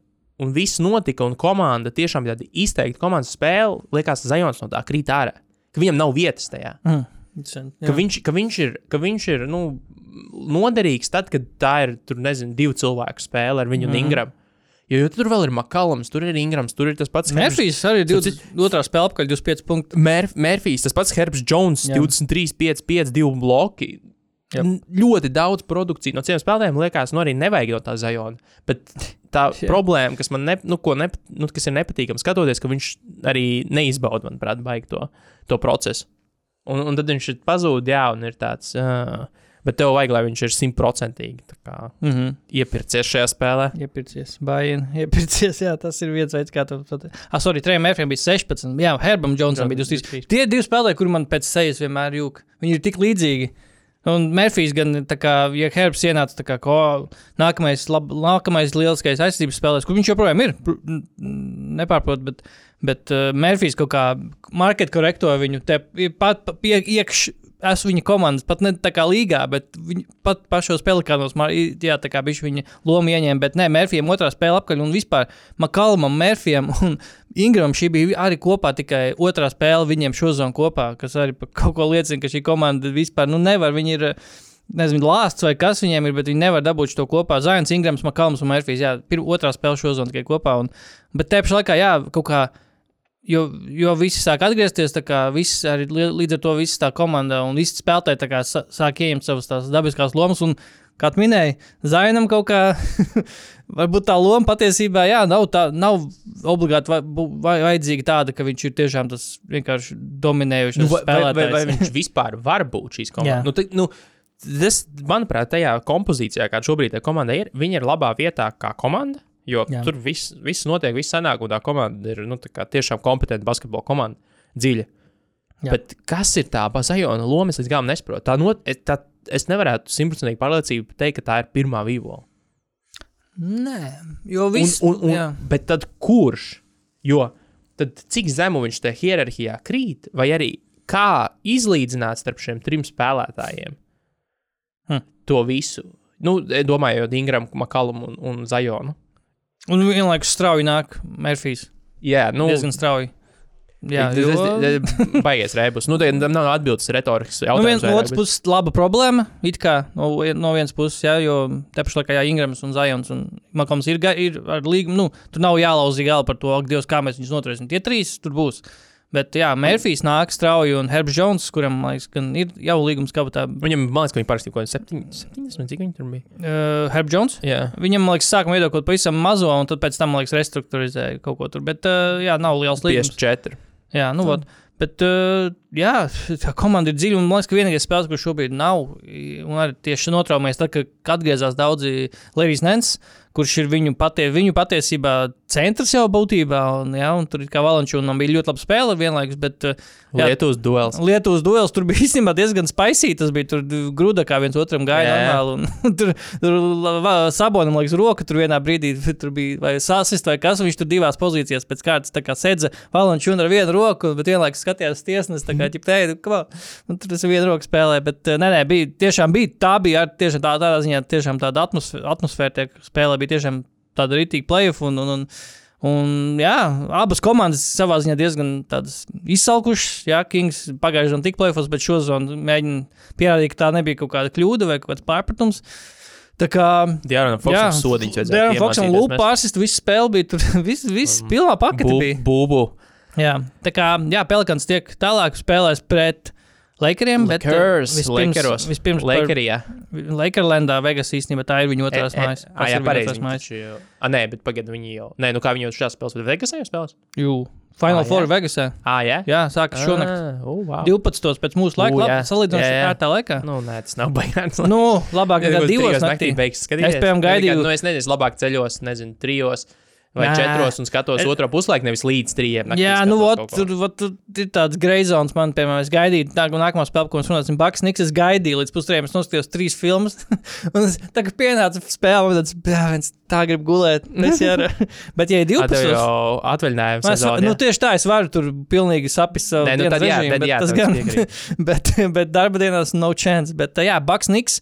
un viss notika, un komanda tiešām bija tāda izteikta komandas spēle, liekas, Zajons no tā krīt ārā. Ka viņam nav vietas tajā. Mm. Ka viņš, ka viņš ir, ka viņš ir nu, noderīgs tad, kad tā ir tur, nezinu, divu cilvēku spēle ar viņu mm. un Ingramu. Jo, jo tur vēl ir Makalams, tur ir Ingrams, tur ir tas pats Merfijs arī 22. spēlē apkaļ 25 punktus. Merf, Merfijs, tas pats Herbs Jones, Jā. 23, 5, 5, 2 bloki. Ļoti daudz produkciju no citiem spēlētājiem liekas, nu arī nevajag no tā zajona. Bet tā [laughs] Jā. problēma, kas man ne, nu, ne, nu, kas ir nepatīkama, skatoties, ka viņš arī neizbauda, manuprāt, baigi to, to procesu. Un, un tad viņš ir pazudis, jā, un ir tāds. Uh, bet tev vajag, lai viņš ir simtprocentīgi Mm -hmm. iepircies šajā spēlē. Iepircies, Baina. [laughs] Iepircies, jā, tas ir viens veids, kā to pateikt. Ah, sorry, Trejam Mērfijam bija 16. Jā, Herbam Džonsam bija 23. Tie ir divi spēlētāji, kuri man pēc sejas vienmēr jūg. Viņi ir tik līdzīgi. Un Mērfijs gan, kā, ja Herbs ienāca, kā, ko nākamais, lab, nākamais lieliskais aizsardzības spēlētājs, kur viņš joprojām ir, nepārprot, bet, bet uh, Mērfijs kaut kā market korektoja viņu, te pat iekš, esmu viņa komandas, pat ne tā kā līgā, bet viņi pat pašos pelikānos, jā, tā kā viņš viņa lomu ieņēma, bet nē, Mērfijam otrā spēle apkaļ un vispār Makalmam, Mērfijam un Ingram šī bija arī kopā tikai otrā spēle viņiem šozon kopā, kas arī kaut ko liecina, ka šī komanda vispār, nu nevar, viņi ir, nezinu, lāsts vai kas viņiem ir, bet viņi nevar dabūt to kopā. Zājans, Ingrams, Makalms un Mērfijs, jā, pirmā otrā spēle šozon tikai kopā, un, bet te pašā laikā, jā, kaut kā, Jo, jo visi sāk atgriezties, kā viss arī līdz ar to viss tā komanda un visi spēlētāji tā kā sāk ieņemt savas tās dabiskās lomas. Un, kā tu minēji, Zainam kaut kā, [laughs] varbūt tā loma patiesībā, jā, nav, tā, nav obligāti vai, bu- vai, vajadzīga tāda, ka viņš ir tiešām tas vienkārši dominējošs Nu, vai, vai, vai, spēlētājs. vai viņš vispār var būt šīs komandas? Nu, te- nu, tas, manuprāt, tajā kompozīcijā, kāda šobrīd ir komanda, ir, viņi ir labā vietā kā komanda. Jo Jā. Tur viss, viss notiek, viss sanāk, un tā komanda ir nu, tā tiešām kompetenta basketbola komanda, dziļa. Jā. Bet kas ir tā bazajona loma? Es līdz galam nesaprotu. Tā not, es- tā, es nevarētu simtprocentīgi pārliecību teikt, ka tā ir pirmā vīvola. Nē, jo viss. un, bet tad kurš? Jo tad cik zemu viņš tajā hierarhijā krīt, vai arī kā izlīdzināt starp šiem trim spēlētājiem Hm. to visu? Nu, domājot, Ingram, Makalam un, un Zajonu. Un vienlaikus strauji nāk Mērfijs. Jā, nu, Diezgan strauji. Jā, tas jo- ir baigies rēbus. Nu, tam nav atbildes retorikas Nu, vien, jautājums. no otras puses, laba problēma. It kā no, no vienas puses, jā, jo te pašā laikā jā, Ingrams un Zajons un Makams ir, ir ar līgumu. Nu, tur nav jālauza gala par to, ak, Dievs, kā mēs viņus noturēsim. Tie trīs tur būs. Bet, jā, Mērfijs nāk strauji un Herbs Jones, kuram, liekas, ir jau līgums kabatā. Viņam, man liekas, ka viņi parakstīja kaut ko 70, cik viņi tur bija. Uh, Herbs Jones. Jā. Viņam, liekas, sākumā iedod kaut ko pavisam mazo, un tad pēc tam, man liekas, restruktūrizēja kaut ko tur. Bet, uh, jā, nav liels līgums. 54. Jā, nu, vot. Bet, uh, jā, tā komanda ir dziļa. Man liekas, ka vienīgais spēlētājs, kurš šobrīd nav, un arī tieši notraumējies, tad, kad atgriezās daudzi Lerijs Nens, kurš ir viņu, patie, viņu patiesībā centrs jau būtībā. Un, jā, un tur kā Valančūnam bija ļoti laba spēle vienlaikus, bet uh, Jā. Lietuvas duels. Lietuvas duels tur bija īstenībā diezgan spaisīgs. Tas bija tur grūda, kā viens otram gāja normāli. Un, [laughs] tur tur va- sabonam, liekas, roka tur vienā brīdī [laughs] tur bija vai sasist vai kas. un Viņš tur divās pozīcijās pēc kārtas tā kā sedza Valančūnu ar vienu roku, bet vienlaikus skatījās tiesnes. Tā kā ķip teikt, un tur tas ir viena roka spēlē. Bet eh, nē, nē, bija tiešām bija, tā bija ar, tiešām tā, tādā ziņā tiešām tāda atmosfēra, atmosfēra tie spēlē bija tiešām tāda rītīga playoff. Un, un, un, Un, jā, abas komandas savā ziņā diezgan izsalkušas. Jā, Kings pagājušajā gadā tika plēfos, bet šo zonu mēģina pierādīt, ka tā nebija kaut kāda kļūda vai kaut kāds pārpratums. Tā kā Dārām Foksam sodiņš. Dārām Foksam lūpa pārsist, visu spēli bija tur, [laughs] viss, viss pilnā pakete bija. Būbu. Jā, tā kā, jā, Pelikans tiek tālāk spēlēs pret Lakeriem, bet uh, Lakers, vispirms, Lakeros. vispirms Lakerijā. Lakerlandā, Vegas īstenībā tā ir viņa otrās mājas. Ah, jā, pareizi. jau- Ah, nē, bet pagaidi, viņi jau. Nē, nu kā viņi jau šajā spēlēs, bet Vegasā jau spēlēs? Jū, Final Ah, Four jā. Vegasā. Ah, jā. Jā, sākas šonakt. Ah, oh, wow. 12. pēc mūsu laika, U, labi, salīdzinot ar tā laikā. Nu, nē, tas nav baigts. Nu, labāk [laughs] nekā divos naktī. beigas skatīties. Es, piemēram, gaidīju- Nu, es nezinu, labāk ceļos, nezinu, trijos vai Nē. četros un skatos Es- otro puslaiku, nevis līdz trijiem. naktī Jā, nu, ot, tur, ot, tur ir tāds greizons, man, piemēram, es gaidīju, tā, nākamā spēle, ko mēs runāsim, Baks, Niks, es gaidīju līdz pustrījiem, es noskatījos trīs filmas, [laughs] un es, tā kā pienāca spēle, man tāds, bļāviens, tā grib gulēt, [laughs] es jau, [laughs] bet, ja ir Ah, tev 12. jau atvaļinājums. Es, sezona, nu, jā. tieši tā, es varu tur pilnīgi saprast savu Nē, nu, tad jā, režīmu, tad bet jā, tas gan, bet, bet darba dienās no chance. Bet, jā, Baks Niks,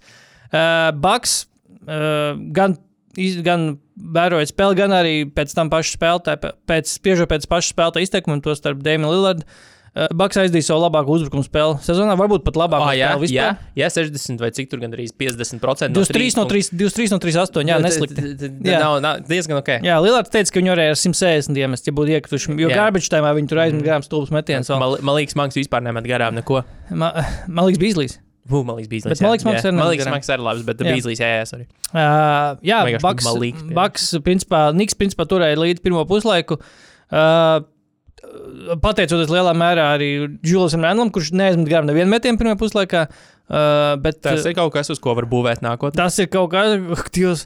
uh, Baks uh, gan, iz, gan vērojot spēli, gan arī pēc tam pašu spēlētāju, pēc, spiežot pēc pašu spēlētāju izteikumiem, to starp Dēmiju Lillardu. Uh, Baks aizdīja savu labāko uzbrukumu spēli sezonā, varbūt pat labāko Ah, jā, spēli jā, vispār. jā, 60 vai cik tur gandrīz 50%. 23 no 3, 23 no 3, jā, Nu, neslikti. Jā. Nav, nav diezgan ok. Jā, Lillards teica, ka viņi varēja ar 160 iemest, ja būtu iekrituši. Jo Jā. garbage time viņi tur aizmet garām stulbus metienus. Man, liekas, Maks vispār nemet garām neko. Ma- Man liekas, Bīslīs. Bū, man liekas, Bīslīs. Bet Maliks Maks Man liekas, garām. Maks arī labs, bet Jā. Bīslīs, jā, jā, sorry. Uh, jā, Baks, Maliks, jā. Baks, principā, Niks, principā, turēja līdz pirmo puslaiku. Uh, pateicoties lielā mērā arī Juliusam Randlam, kurš neaizmet garām nevienu metienu pirmajā puslaikā. Uh, bet, Tas ir kaut kas, uz ko var būvēt nākotnē. tas ir kaut kas, [laughs] Dievs,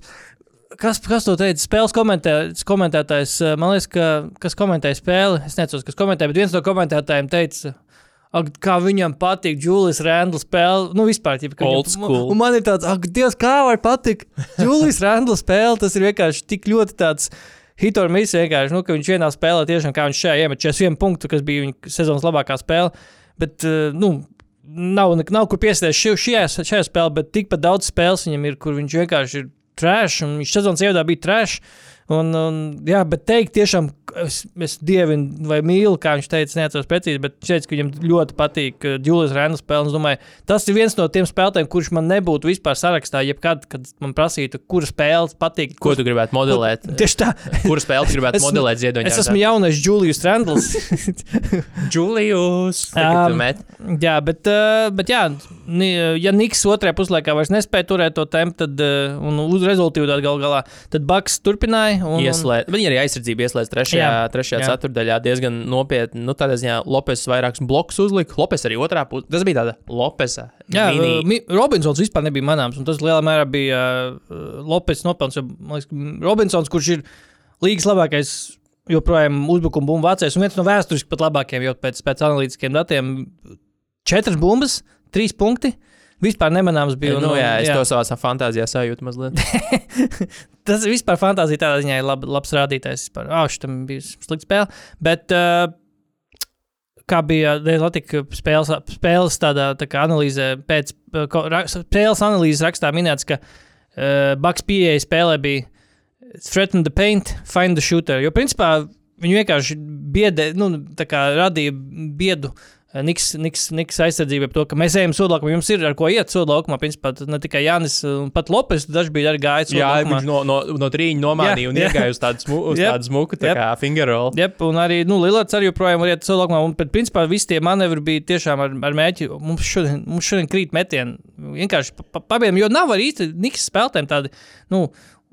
kas, kas to teica? Spēles komentē, komentētājs, uh, man liekas, ka, kas komentēja spēli, es nezinu, kas komentēja, bet viens no komentētājiem teica, ak, kā viņam patīk Julijas Randla spēle. Nu, vispār, viņam- school. Un man ir tāds, ak, Dievs, kā var patikt Julijas Randla spēle. Tas ir vienkārši tik ļoti tāds. Hitor Mīs vienkārši, nu, ka viņš vienā spēlē tiešām kā viņš šajā iemet 41 punktu, kas bija viņa sezonas labākā spēle. Bet, uh, nu, nav, nav kur piesties šajā, šajā spēlē, bet tikpat daudz spēles viņam ir, kur viņš vienkārši ir trash, un viņš sezonas ievadā bija trash. Un, un, jā, bet teikt, tiešām, es, es dievinu vai mīlu, kā viņš teica, neatceros precīzi, bet ka viņam ļoti patīk Julius Rēnas spēle. Es domāju, tas ir viens no tiem spēlētājiem, kurš man nebūtu vispār sarakstā, jebkad, kad man prasītu, kura spēle patīk. Ko tu gribētu modelēt? Tieši tā. Kuru spēli tu gribētu Esmu- modelēt ziedoņā? Es esmu jaunais Julius Randls. [laughs] Julius. Um, jā, bet, uh, bet jā, ja Niks otrajā puslaikā vairs nespēja turēt to tempu, tad uh, un uz rezultātu gal galā, tad Baks turpināja. Un, Ieslēdz. Viņi arī aizsardzību ieslēdz trešajā, Jā, trešajā jā. ceturdaļā diezgan nopietni. Nu, tādā ziņā Lopes vairākus blokus uzlika. Lopes arī otrā pusē. Tas bija tāda Lopesa. Jā, mini... Mi- Robinsons vispār nebija manāms, un tas lielā mērā bija uh, Lopes nopelns. jo, Robinsons, kurš ir līgas labākais, joprojām uzbrukuma bumbu vācējs, un viens no vēsturiski pat labākajiem, jau pēc, pēc analītiskiem datiem, četras bumbas, trīs punkti. Vispār nemanāms bija. Nu, un, jā, es jā. to savā fantāzijā sajūtu mazliet. [laughs] Tas vispār fantāzija tādā ziņā, ir lab, labs rādītājs. Vispār. Oh, šitam bija slikta spēle. Bet, uh, kā bija Latvijas spēles, spēles tādā, tā kā analīzē, pēc uh, spēles analīzes rakstā minēts, ka uh, Baks pieeja spēlē bija threaten the paint, find the shooter. Jo, principā, viņi vienkārši biedē, nu, radīja biedu. eh, Niks, Niks, Niks aizsardzība par to, ka mēs ejam sodlaukumā. Jums ir ar ko iet sodlaukumā. Principā ne tikai Jānis, un pat Lopes, daži bija arī gājis. Jā, viņš no, no, no trījuma nomānīja Jā, un jā. iegāja uz tādu, smu, uz Jep, tādu smuku, tā jep. kā fingerroll. Jep, un arī nu, Lielāts arī joprojām var iet sodlaukumā. Un, bet, principā, visi tie manevri bija tiešām ar, ar mērķi. Mums šodien, mums šodien krīt metieni. Vienkārši pa- pa- pabiem, jo nav arī īsti Niks spēlētājiem tādi. Nu,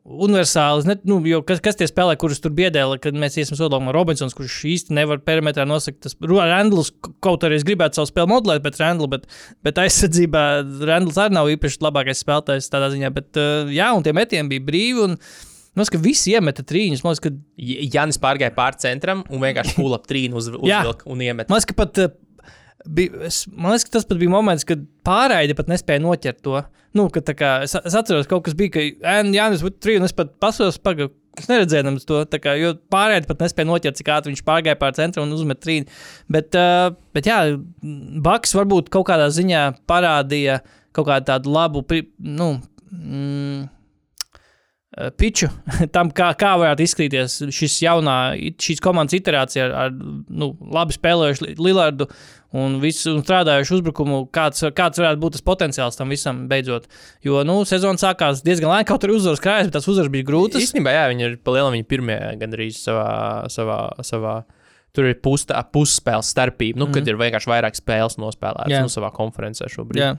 Universāli, ne, nu, kas, kas tie spēlē, kurus tur biedēja, kad mēs iesim sodāmā Robinsons, kurš īsti nevar perimetrā nosakt. Tas Randls, kaut arī es gribētu savu spēli modelēt pēc Randla, bet, bet aizsardzībā Randls arī nav īpaši labākais spēlētājs tādā ziņā. Bet, uh, jā, un tie metieni bija brīvi. Un, Man liekas, ka visi iemeta trīņus. Man liekas, ka J- Janis pārgāja pāri centram un vienkārši ap trīnu uz, [laughs] uzvilka un iemet. Man liekas, ka pat, uh, bija, es, man liekas, ka tas pat bija moments, kad pārraide pat nespēja noķert to. Nu, ka, tā kā, es, es atceros, kaut kas bija, ka Jānis būtu trīs, un es pat pasos, pagaidu. Es neredzēju to, kā, jo pārējais pat nespēja noķert, cik ātri viņš pārgāja pāri centram un uzmet trīni. Bet, uh, bet jā, Baks varbūt kaut kādā ziņā parādīja kaut kādu tādu labu, nu, mm, eh, piču [laughs] tam, kā, kā varētu izskatīties šis jaunā, šīs komandas iterācija ar, ar nu, labi spēlējušu Lillardu un, visu, un strādājušu uzbrukumu, kāds, kāds varētu būt tas potenciāls tam visam beidzot. Jo nu, sezona sākās diezgan lēni, kaut arī uzvaras krājas, bet tās uzvaras bija grūtas. Īstenībā, jā, viņi ir palielinājumi viņa pirmie gandrīz savā. savā, savā Tur ir pustā, pusspēles starpība, nu, mm -hmm. kad ir vienkārši vairāk spēles nospēlētas Jā. nu, savā konferencē šobrīd. Jā.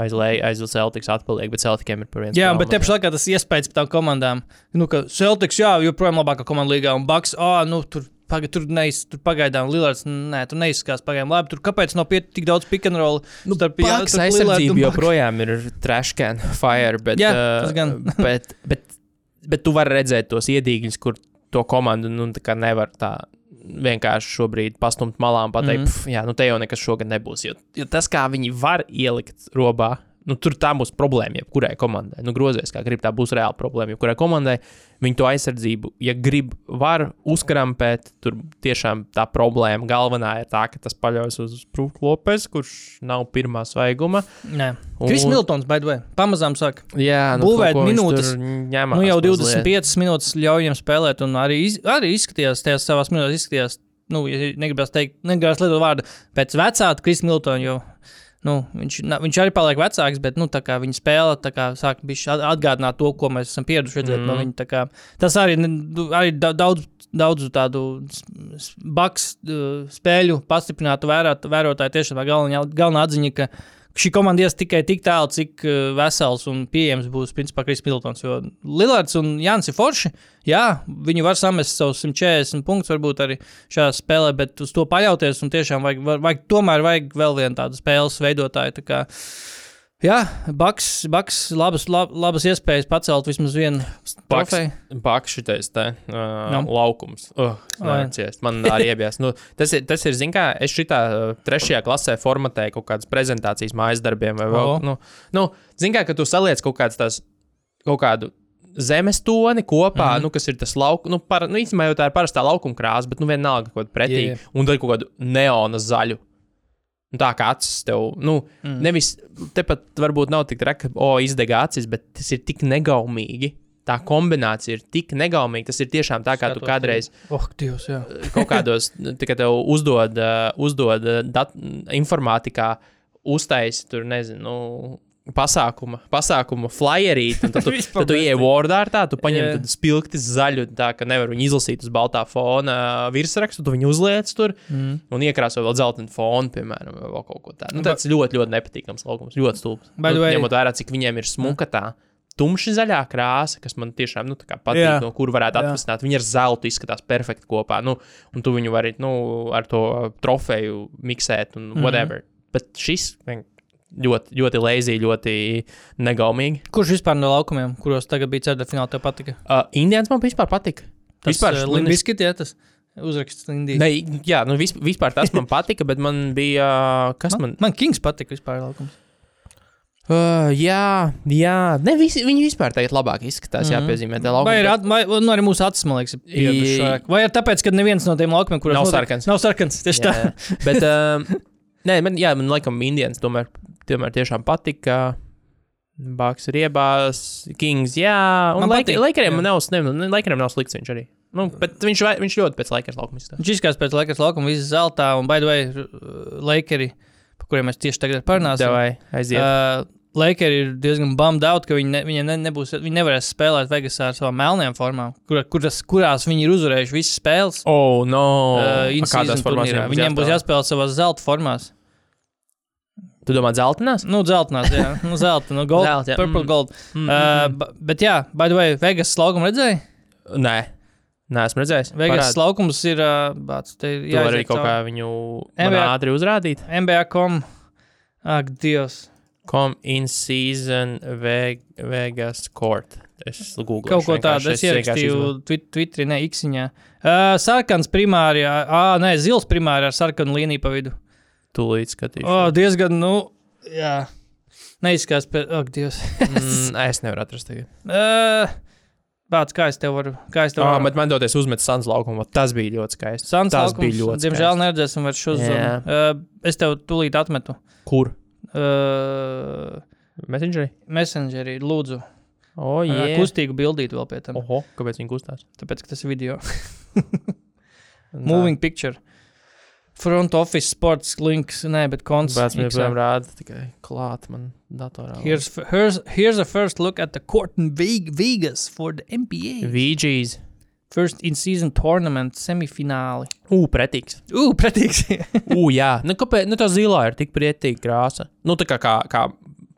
Aiz Lē- aiz Celtics atpaliek, bet Celticiem ir par vienu. Jā, bet pašā laikā tas iespējas par tām komandām. Nu, ka Celtics, jā, joprojām labākā komanda līgā, un Baks, ah, nu, tur, paga, tur, neiz, tur pagaidām Lillards, nē, tur neizskatās pagaidām labi. Tur kāpēc nav pietiek tik daudz pick and roll? Nu, starp, Baks starp aizsardzība joprojām ir trash can, fire. Bet, Jā, tas gan. [laughs] bet, bet, bet tu vari redzēt tos iedīgļus, kur to komandu nu, tā nevar tā vienkārši šobrīd pastumt malā un pateikt, mm. pf, jā, nu te jau nekas šogad nebūs. Jo, jo tas, kā viņi var ielikt robā, nu, tur tā būs problēma jebkurai komandai. Nu, grozies, kā grib, tā būs reāla problēma jebkurai komandai. Viņi to aizsardzību, ja grib, var uzkrampēt. Tur tiešām tā problēma galvenā ir tā, ka tas paļaujas uz Brūku Lopes, kurš nav pirmā svaiguma. Nē, Un- Kris Miltons, by the way, pamazām sāk. Jā, nu, Būvēt minūtes. Nu, jau mazliet. 25 minūtes ļauj viņam spēlēt, un arī, iz, arī izskatījās, tajās savās minūtēs izskatījās, nu, ja negribas teikt, negribas lietot vārdu pēc vecāka Kris Miltona, jo nu, viņš, viņš arī paliek vecāks, bet nu, viņa spēle kā sāk atgādināt to, ko mēs esam pieraduši redzēt mm. no viņa. kā Tas arī, da- daudz, daudz tādu baks spēļu pastiprinātu vērāt, vērotāju tiešām galvenā, galvenā atziņa, šī komanda ies tikai tik tālu, cik uh, vesels un pieejams būs principā Kris Miltons. Jo Lillards un Jānis ir forši. Jā, viņi var samest savus 140 punktus, varbūt arī šajā spēlē, bet uz to paļauties un tiešām vajag, vajag, tomēr vajag vēl vienu tādu spēles veidotāju. Tā kā, jā, Baks, Baks labas, lab, labas iespējas pacelt vismaz vienu trofeju. Baks šitais te uh, Nu. laukums. Uh, Vai. ciest. Man arī iebjās. Nu, tas ir, tas ir zin kā, es šitā trešajā klasē formatēju kaut kādas prezentācijas mājas darbiem vai vēl. O. Nu, nu, zin kā, ka tu saliec kaut kādas tās, kaut kādu zemes toni kopā, mm. -hmm. nu, kas ir tas laukums. Nu, par, nu, īstenībā jau tā ir parastā laukuma krāsa, bet nu, vienalga kaut kāda pretī. Jā, jā. Un tad kaut kādu neona zaļu. Nu, tā kā acis tev, nu, mm. nevis tepat varbūt nav tik traki, ka, o, izdega acis, bet tas ir tik negaumīgi. Tā kombinācija ir tik negaumīga. Tas ir tiešām tā, kā tu Skatos kādreiz Oh, Dievs, jā. kaut kādos, [laughs] kā tev uzdod, uh, uzdod uh, dat, informātikā, uztaisi tur, nezinu, nu, pasākuma, pasākuma flyerīt, un tad tu, [laughs] tad tu ieej. Wordā ar tā, tu paņem yeah. spilgti zaļu, tā ka nevar viņu izlasīt uz baltā fona uh, virsrakstu, tu viņu uzliec tur Mm. un iekrāso vēl zeltainu fonu, piemēram, vai vēl kaut ko tādu. Nu, tas ļoti, ļoti nepatīkams laukums, ļoti stulbs. Nu, ņemot vērā, cik viņiem ir smuka tā. Tumši zaļā krāsa, kas man tiešām nu, patīk, Jā. no kur varētu atvesināt. Viņa ar zeltu izskatās perfekti kopā. Nu, un tu viņu vari nu, ar to trofeju miksēt un Mhm. whatever. Mm -hmm. Bet šis ļoti, ļoti lazy, ļoti negaumīgi. Kurš vispār no laukumiem, kuros tagad bija ceturtajā finālā, tev patika? Uh, Indians man vispār patika. Tas vispār uh, Linis- Limbiskit, jā, tas uzraksts Indijā. Ne, jā, nu, vis, vispār tas man patika, bet man bija. Kas man? Man, man Kings patika vispār laukums. Uh, jā, jā. Ne, visi, viņi vispār tagad labāk izskatās. Mm. -hmm. Jāpiezīmē, tā Vai, ir laukuma. at, vai nu, arī mūsu acis, man liekas, ir vairāk? Vai ir tāpēc, ka neviens no tiem laukumiem, kuros Nav notiek- sarkans. Nav sarkans, tieši tā. Jā, jā. Bet, [laughs] um, nē, man, jā, man laikam, Indians tomēr, tomēr tiešām patika. Baks ir iebās, Kings, jā, un Lakeriem nav, nav slikts viņš arī. Nu, bet viņš, viņš ļoti pēc Lakers laukuma izskatās. Viņš izskatās pēc Lakers laukuma, visas zeltā, un, by the way, Lakeri, par kuriem mēs tieši tagad parunāsim. Davai, aiziet. Uh, Lakers ir diezgan bummed out, ka viņi, ne, viņi ne, nebūs, viņi nevarēs spēlēt Vegasā ar savām melnajām formām, kur, kuras, kurās viņi ir uzvarējuši visas spēles. oh, no. Uh, A Kādās formās. Viņiem būs jāspēlē savās zelta formās. Tu domā, dzeltenās? Nu, zeltainās, jā, nu, zelta, nu, gold, Zelta, jā, purple mm. gold. Mm, Uh, b- bet, jā, by the way, Vegas laukumu redzēji? Nē, neesmu redzējis. Vegas Parādi. laukums ir, uh, bāc, te ir Tu jāiziet kaut kā cauri. viņu NBA. ātri uzrādīt. NBA.com. Ak, Dievs. Com in season Veg Vegas court. Es googlēšu. Kaut ko tādu es ierakstīju twit Twitterī, ne Iksiņā. Uh, sarkans primāri, ah, nē, zils primāri ar sarkanu līniju pa vidu. Tūlīt skatīšu. Oh, diezgan, nu, jā. Neizskatās pēc, ak, Dievs. mm, es nevaru atrast tagad. Uh, Bāc, kā es tev varu, kā es tev Oh, varu. bet man doties uzmet Sans laukumu. Tas bija ļoti skaisti. Sans tas laukums, bija ļoti Diemžēl skaisti. neredzēsim vairs šo zonu. Uh, es tev tūlīt atmetu. Kur? Uh, Messengerī? messengerī, lūdzu. O, oh, Yeah. Kustīgu bildīti vēl pie tam. Oh. Oho, kāpēc viņi kustās? Tāpēc, ka tas ir video. [laughs] [laughs] Moving picture. Front office sports links, nē, bet man Xā. joprojām rāda tikai klāt man datorā. Here's, here's, here's a first look at the court in Ve- Vegas for the NBA. VGs. First in season tournament semifināli. Ugh, pretīgs. Ugh, pretīgs. [laughs] Ugh, jā. Nu, kāpēc? Nu, tā zilā ir tik pretīga krāsa. Nu, tā kā, kā, kā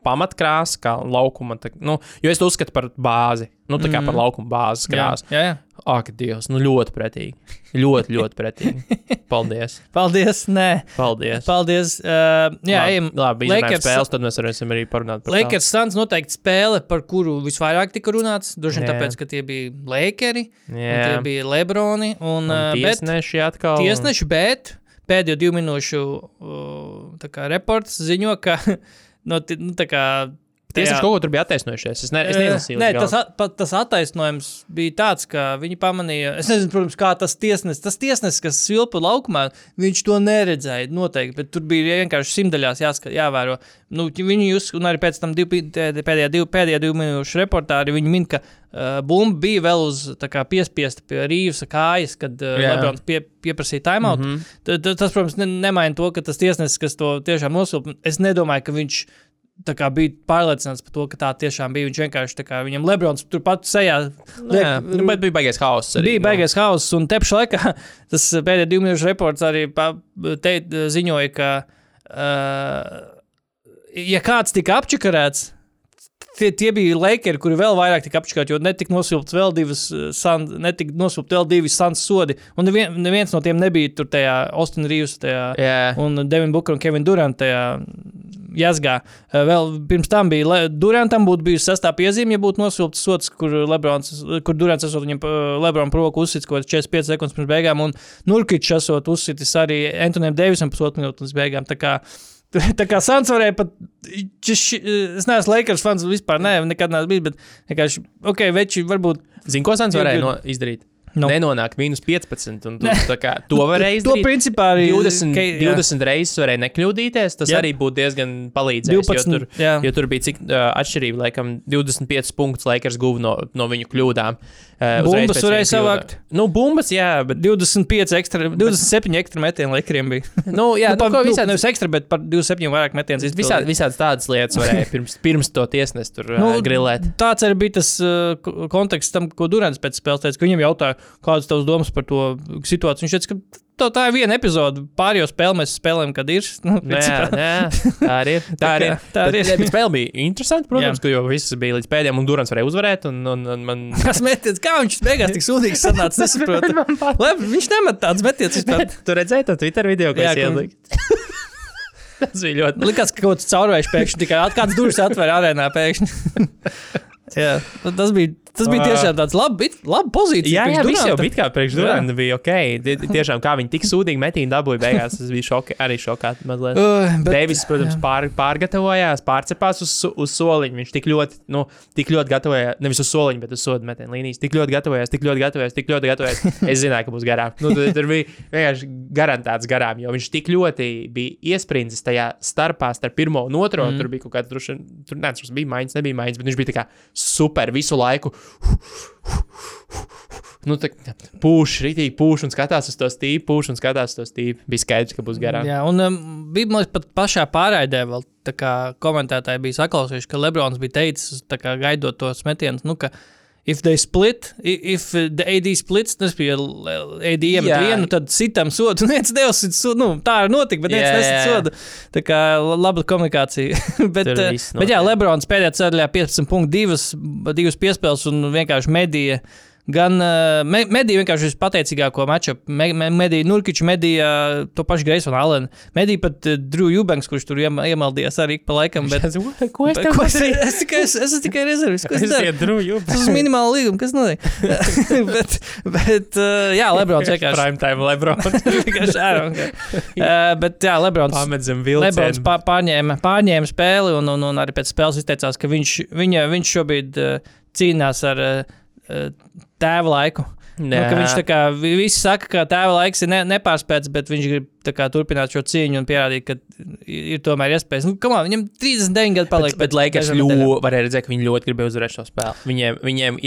pamatkrāsa, kā laukuma. Tā, nu, jo es to uzskatu par bāzi. Nu, tā kā Mhm. par laukuma bāzes jā, krāsu. jā, jā. Ak, Dievs, nu ļoti pretīgi. Ļoti, ļoti pretīgi. [laughs] Paldies. Paldies. Nē, Paldies. paldies. Uh, jā, labi, ejam. labi Lakers- spēles, tad mēs varēsim arī parunāt par Lakers Suns noteikti spēle, par kuru visvairāk tika runāts. Droši vien Jā. tāpēc, ka tie bija Lakeri, Jā, tie bija Lebroni un, un uh, bet, tiesneši atkal. tiesneši, bet pēdējo divu minūšu uh, reports ziņo, ka no, ti- nu, tā kā. Tiesneši tajā- kaut ko tur bija attaisnojušies. Es, ne, es neizlasīju. Nē, tas, at, tas attaisnojums bija tāds, ka viņi pamanīja, es nezinu, protams, kā tas tiesnesis, tas tiesnesis, kas svilpa laukumā, viņš to neredzēja noteikti, bet tur bija vienkārši simtaļās jāskat, jāvēro. Nu, viņi jūs, un arī pēc tam div, pēdējā, div, pēdējā divu minūšu reportāri, viņi min, ka uh, bumba bija vēl uz kā piespiesta pie Rīvsa kājas, kad uh. Lebrons pie, pieprasīja timeout. Mm. -hmm. Tas, protams, ne, nemaina to, ka tas tiesnesis, kas to tiešām nosvilpa, es nedomāju, ka viņš kā bija pārliecināts par to, ka tā tiešām bija. Viņš vienkārši kā viņam Lebrons turpat sejā. Nu, jā, nu, bet bija baigais hauss. arī, Bija nu. baigais hauss, un tepšu laikā [laughs] tas pēdējais divu minūšu reports arī te, ziņoja, ka, uh, ja kāds tika apčakarēts, tie, tie bija Lakers, kuri vēl vairāk tika apčakarēti, jo netika nosilpts vēl divas, san, nosilpt vēl divi sans sodi, un nevien, neviens no tiem nebija tur tajā Austin Reeves tajā Jā, un Devin Booker un Kevin Durant tajā jāsgā. Vēl pirms tam bija Durantam būtu bijusi sestā piezīme, ja būtu nosilpts sots, kur, Lebrons, kur Durants esot viņam uh, Lebron provoku uzsits kaut kāds 45 sekundes pirms beigām, un Nurkičs esot uzsitis arī Antonijam Davisam pusotru minūtu pirms beigām. Tā kā, [laughs] tā kā Sans varēja pat, či- es neesmu Lakers fans vispār, ne, nekad neesmu bijis, bet vienkārši, ok, veči, varbūt. Zini, ko Sans varēja no, izdarīt? Nu. Nenonāk mīnus 15. Un tu, tā kā, to varēja [laughs] To izdarīt. principā arī 20, ka- jā. 20 reizes varēja nekļūdīties. Tas Jā. arī būtu diezgan palīdzējis. 12, Jo tur, jā. jo tur bija cik uh, atšķirība, laikam, 25 punktus Lakers guva no, no viņu kļūdām. Uh, Bumbas varēja savākt? Nu, bumbas, jā, bet. 25 ekstra, 27 ekstra metienu Lakeriem bija. [laughs] Nu, jā, nu, nu, pa, nu, visādi, nevis ekstra, bet par 27 vairāk metienus visādi, visādas tādas lietas varēja [laughs] pirms, pirms to tiesnes tur nu, Nu, grilēt. Tāds arī bija tas uh, ko- konteksts tam, ko Durants pēc spēles teica, ka viņam jautāja, kādas tavas domas par to situāciju. Viņš teica, ka tā, tā ir viena epizode, pārējo spēli mēs spēlējam, kad ir. Nu, jā, jā, tā arī ir. Tā arī ir. Tā arī Bet, ir. bet spēle bija interesanta, protams, ka, jo viss bija līdz pēdējiem, un Durants varēja uzvarēt. Un, un, un man... [laughs] Tas metiens, kā viņš beigās tik sūdīgs sanāca, [laughs] nesaprotu. Labi, viņš nemet tāds metiens vispār. Tu redzēji to Twitter video, ko es ieliku? [laughs] Tas bija ļoti. Likās, ka kaut kas caurvējš pēkšņi tikai kāds durvis atvēra arēnā pēkšņi. jā, tas bija, tas bija tiešām tāds labi, labi pozīcija. Jā, jā, viss jau bija kā priekš. Duranta bija ok. Tie- Tiešām, kā viņi tik sūdīgi metīja dabūja beigās, tas bija šoki, arī mazliet. Uh, Deivis, protams, pār, pārgatavojās, pārcepās uz, uz soliņa. Viņš tik ļoti, nu, tik ļoti gatavojās, nevis uz soliņa, bet uz sodu metienu līnijas. Tik ļoti gatavojās, tik ļoti gatavojās, tik ļoti gatavojās. [laughs] Es zināju, ka būs garām. Nu, tur, tur bija vienkārši garantēts garām, jo viņš tik ļoti bija iesprindzis tajā starpā, starp pirmo un otro. Mm. Tur bija kaut kāda, droši vien, tur neatceros, bija maiņas, nebija maiņas, bet viņš bija tā kā super visu laiku. Nu, tā, pūš, rītīgi pūš un skatās uz to stīpu, pūš un skatās uz to stīpu. Bija skaidrs, ka būs garām. Jā, un um, bija liekas, pat pašā pārraidē vēl tā kā komentētāji bija saklausījuši, ka Lebrons bija teicis, kā gaidot to smetienu, nu, ka if they split, if uh, the AD splits, tas bija AD iemet Jā. vienu, tad citam sodu, [laughs] viens neuzsit sodu, nu, tā arī notika, bet viens Jā, nesit jā, jā. sodu. Tā kā la- laba komunikācija. [laughs] bet, uh, bet jā. Lebrons pēdējā ceļā 15 punktu, divas, divas piespēles un vienkārši medija. Gan uh, me, medija vienkārši ir pateicīgāko maču. Me, me, medija Nurkiča, medija to pašu Greisonu Alenu. Medija pat uh, Drew Eubanks, kurš tur iema- iemaldījās arī pa laikam. Bet, Ko es tev ko es, [laughs] es, tikai, es, es esmu tikai rezervis. Ko es Es daru? Tas ir minimāli līgums, kas notiek. [laughs] bet, bet uh, jā, Lebrons vienkārši. Prime time Lebron. [laughs] vienkārši ārā, uh, bet jā, Lebrons. Pamet zem Lebrons vilcienu. pār, pārņēma, pārņēma spēli, un, un, un arī pēc spēles izteicās, ka viņš, viņa, viņš šobrīd uh, cīnās ar uh, tēva laiku. Nu, viņš tā kā vi- visi saka, ka tēva laiks ir ne, nepārspēts, bet viņš grib kā, turpināt šo cīņu un pierādīt, ka ir tomēr iespējas. Nu, on, viņam 39 gadi paliek. Bet, bet Lakers ļoti, varēja redzēt, ka viņi ļoti gribēja uzvarēt šo spēli. Viņiem, viņiem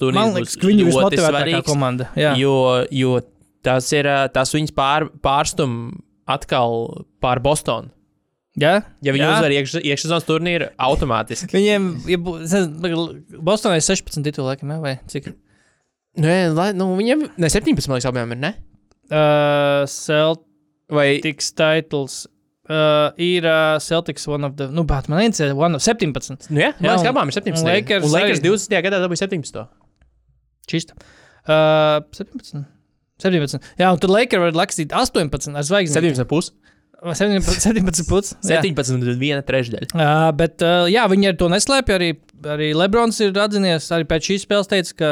Man turnīrs būs viņi ļoti svarīgs. komanda. Jā. Jo, jo tas ir tas viņus pār, pārstum atkal pār Bostonu. Jā? Ja viņi uzvar iekš, iekšsezonas turnīru, automātiski. Viņiem, ja Bostonā ir 16 tituli, laikam, vai cik? Nē, lai, nu, viņiem ne 17, man liekas, abiem ir, ne? Uh, Celtics Vai titles. Uh, ir uh, Celtics one of the, nu, bet man interesē, one of 17. Nu, jā, Jā, un- abām ir 17. un Lakers un Lakers arī. 20. gadā dabūja 17. Čista. Uh, 17. 17. Jā, un tad Lakers var rakstīt 18 ar zvaigzni. 17 pusi. 17, 17 puts. jā. 17 un viena trešdaļa. Uh, bet, uh, jā, viņi ar to neslēpj. Arī, arī Lebrons ir atzinies, arī pēc šīs spēles teica, ka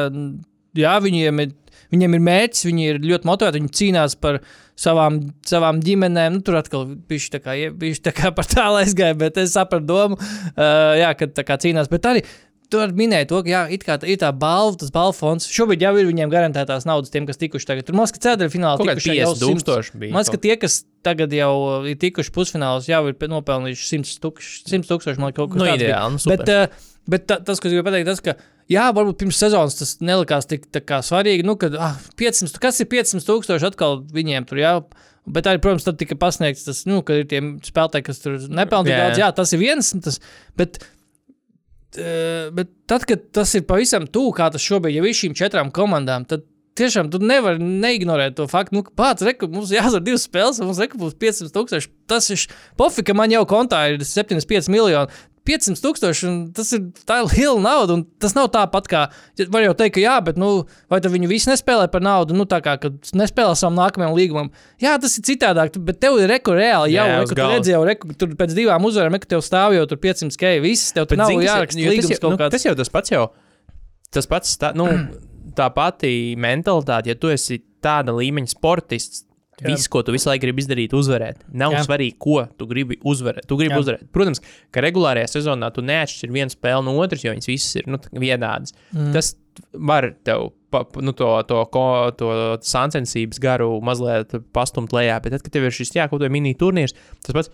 jā, viņiem ir, viņiem ir mērķis, viņi ir ļoti motivēti, viņi cīnās par savām, savām ģimenēm. Nu, tur atkal bija tā kā, tā kā [laughs] par tālu aizgāja, bet es sapratu domu, uh, jā, ka tā kā cīnās. Bet arī Tur minēja to, ka jā, it kā tā ir tā balva, tas balvu fonds. Šobrīd jau ir viņiem garantētās naudas tiem, kas tikuši tagad. Tur mazliet ceturtajā finālā tikuši jau 50 tūkstoši bija. Man liekas, ka tie, kas tagad jau ir tikuši pusfinālos, jau ir pe- nopelnījuši 100 tūkstoši. 100 tūkstoši man kaut kas Nu, tāds ideāli, nu. Bet, uh, bet ta, tas, ko es gribēju pateikt, tas, ka, jā, varbūt pirms sezonas tas nelikās tik svarīgi. Nu, kad, ah, 500, kas ir 500 tūkstoši atkal viņiem tur jau. Bet arī, protams, tad tika pasniegts tas, nu, ka ir tie spēlētāji, kas tur nepelnīja Jā, daudz. jā. Jā, tas ir viens. Tas, bet, eh, bet tad, kad tas ir pavisam tuvu, kā tas šobrīd ir šīm četrām komandām, tad tiešām tu nevari neignorēt to faktu, nu, ka pats reku, mums jāsver divas spēles, un mums reku būs 500 tūkstoši. Tas ir pofi, ka man jau kontā ir 75 miljoni. 500 tūkstoši, un tas ir tā liela nauda. un Tas nav tāpat kā. Var jau teikt, ka jā, bet nu, vai tad viņi visi nespēlē par naudu? Nu, tā kā nespēlē savam nākamajam līgumam. Jā, tas ir citādāk, bet tev ir reku reāli jau, Jā, reku, tu redzi jau, reku, tur pēc divām uzvarēm, reku tev stāv jau tur 500 kei, viss tev tur nav ir- jāraksta tas līgums jau- kaut nu, kāds. Tas jau tas pats, jau, tas pats tā, nu, [clears throat] tā pati mentalitāte, ja tu esi tāda līmeņa sportists. Jā. Viss, ko tu visu laiku gribi izdarīt, uzvarēt. Nav Jā. Svarīgi, ko tu gribi uzvarēt. Tu gribi Jā. Uzvarēt. Protams, ka regulārajā sezonā tu neatšķiri vienu spēli no otras, jo viņas visas ir nu, vienādas. Mm. Tas var tev pa, nu, to, to, ko- to sāncensības garu mazliet pastumt lejā, bet tad, kad tev ir šis jā, kaut kāda mini turnīrs, tas pats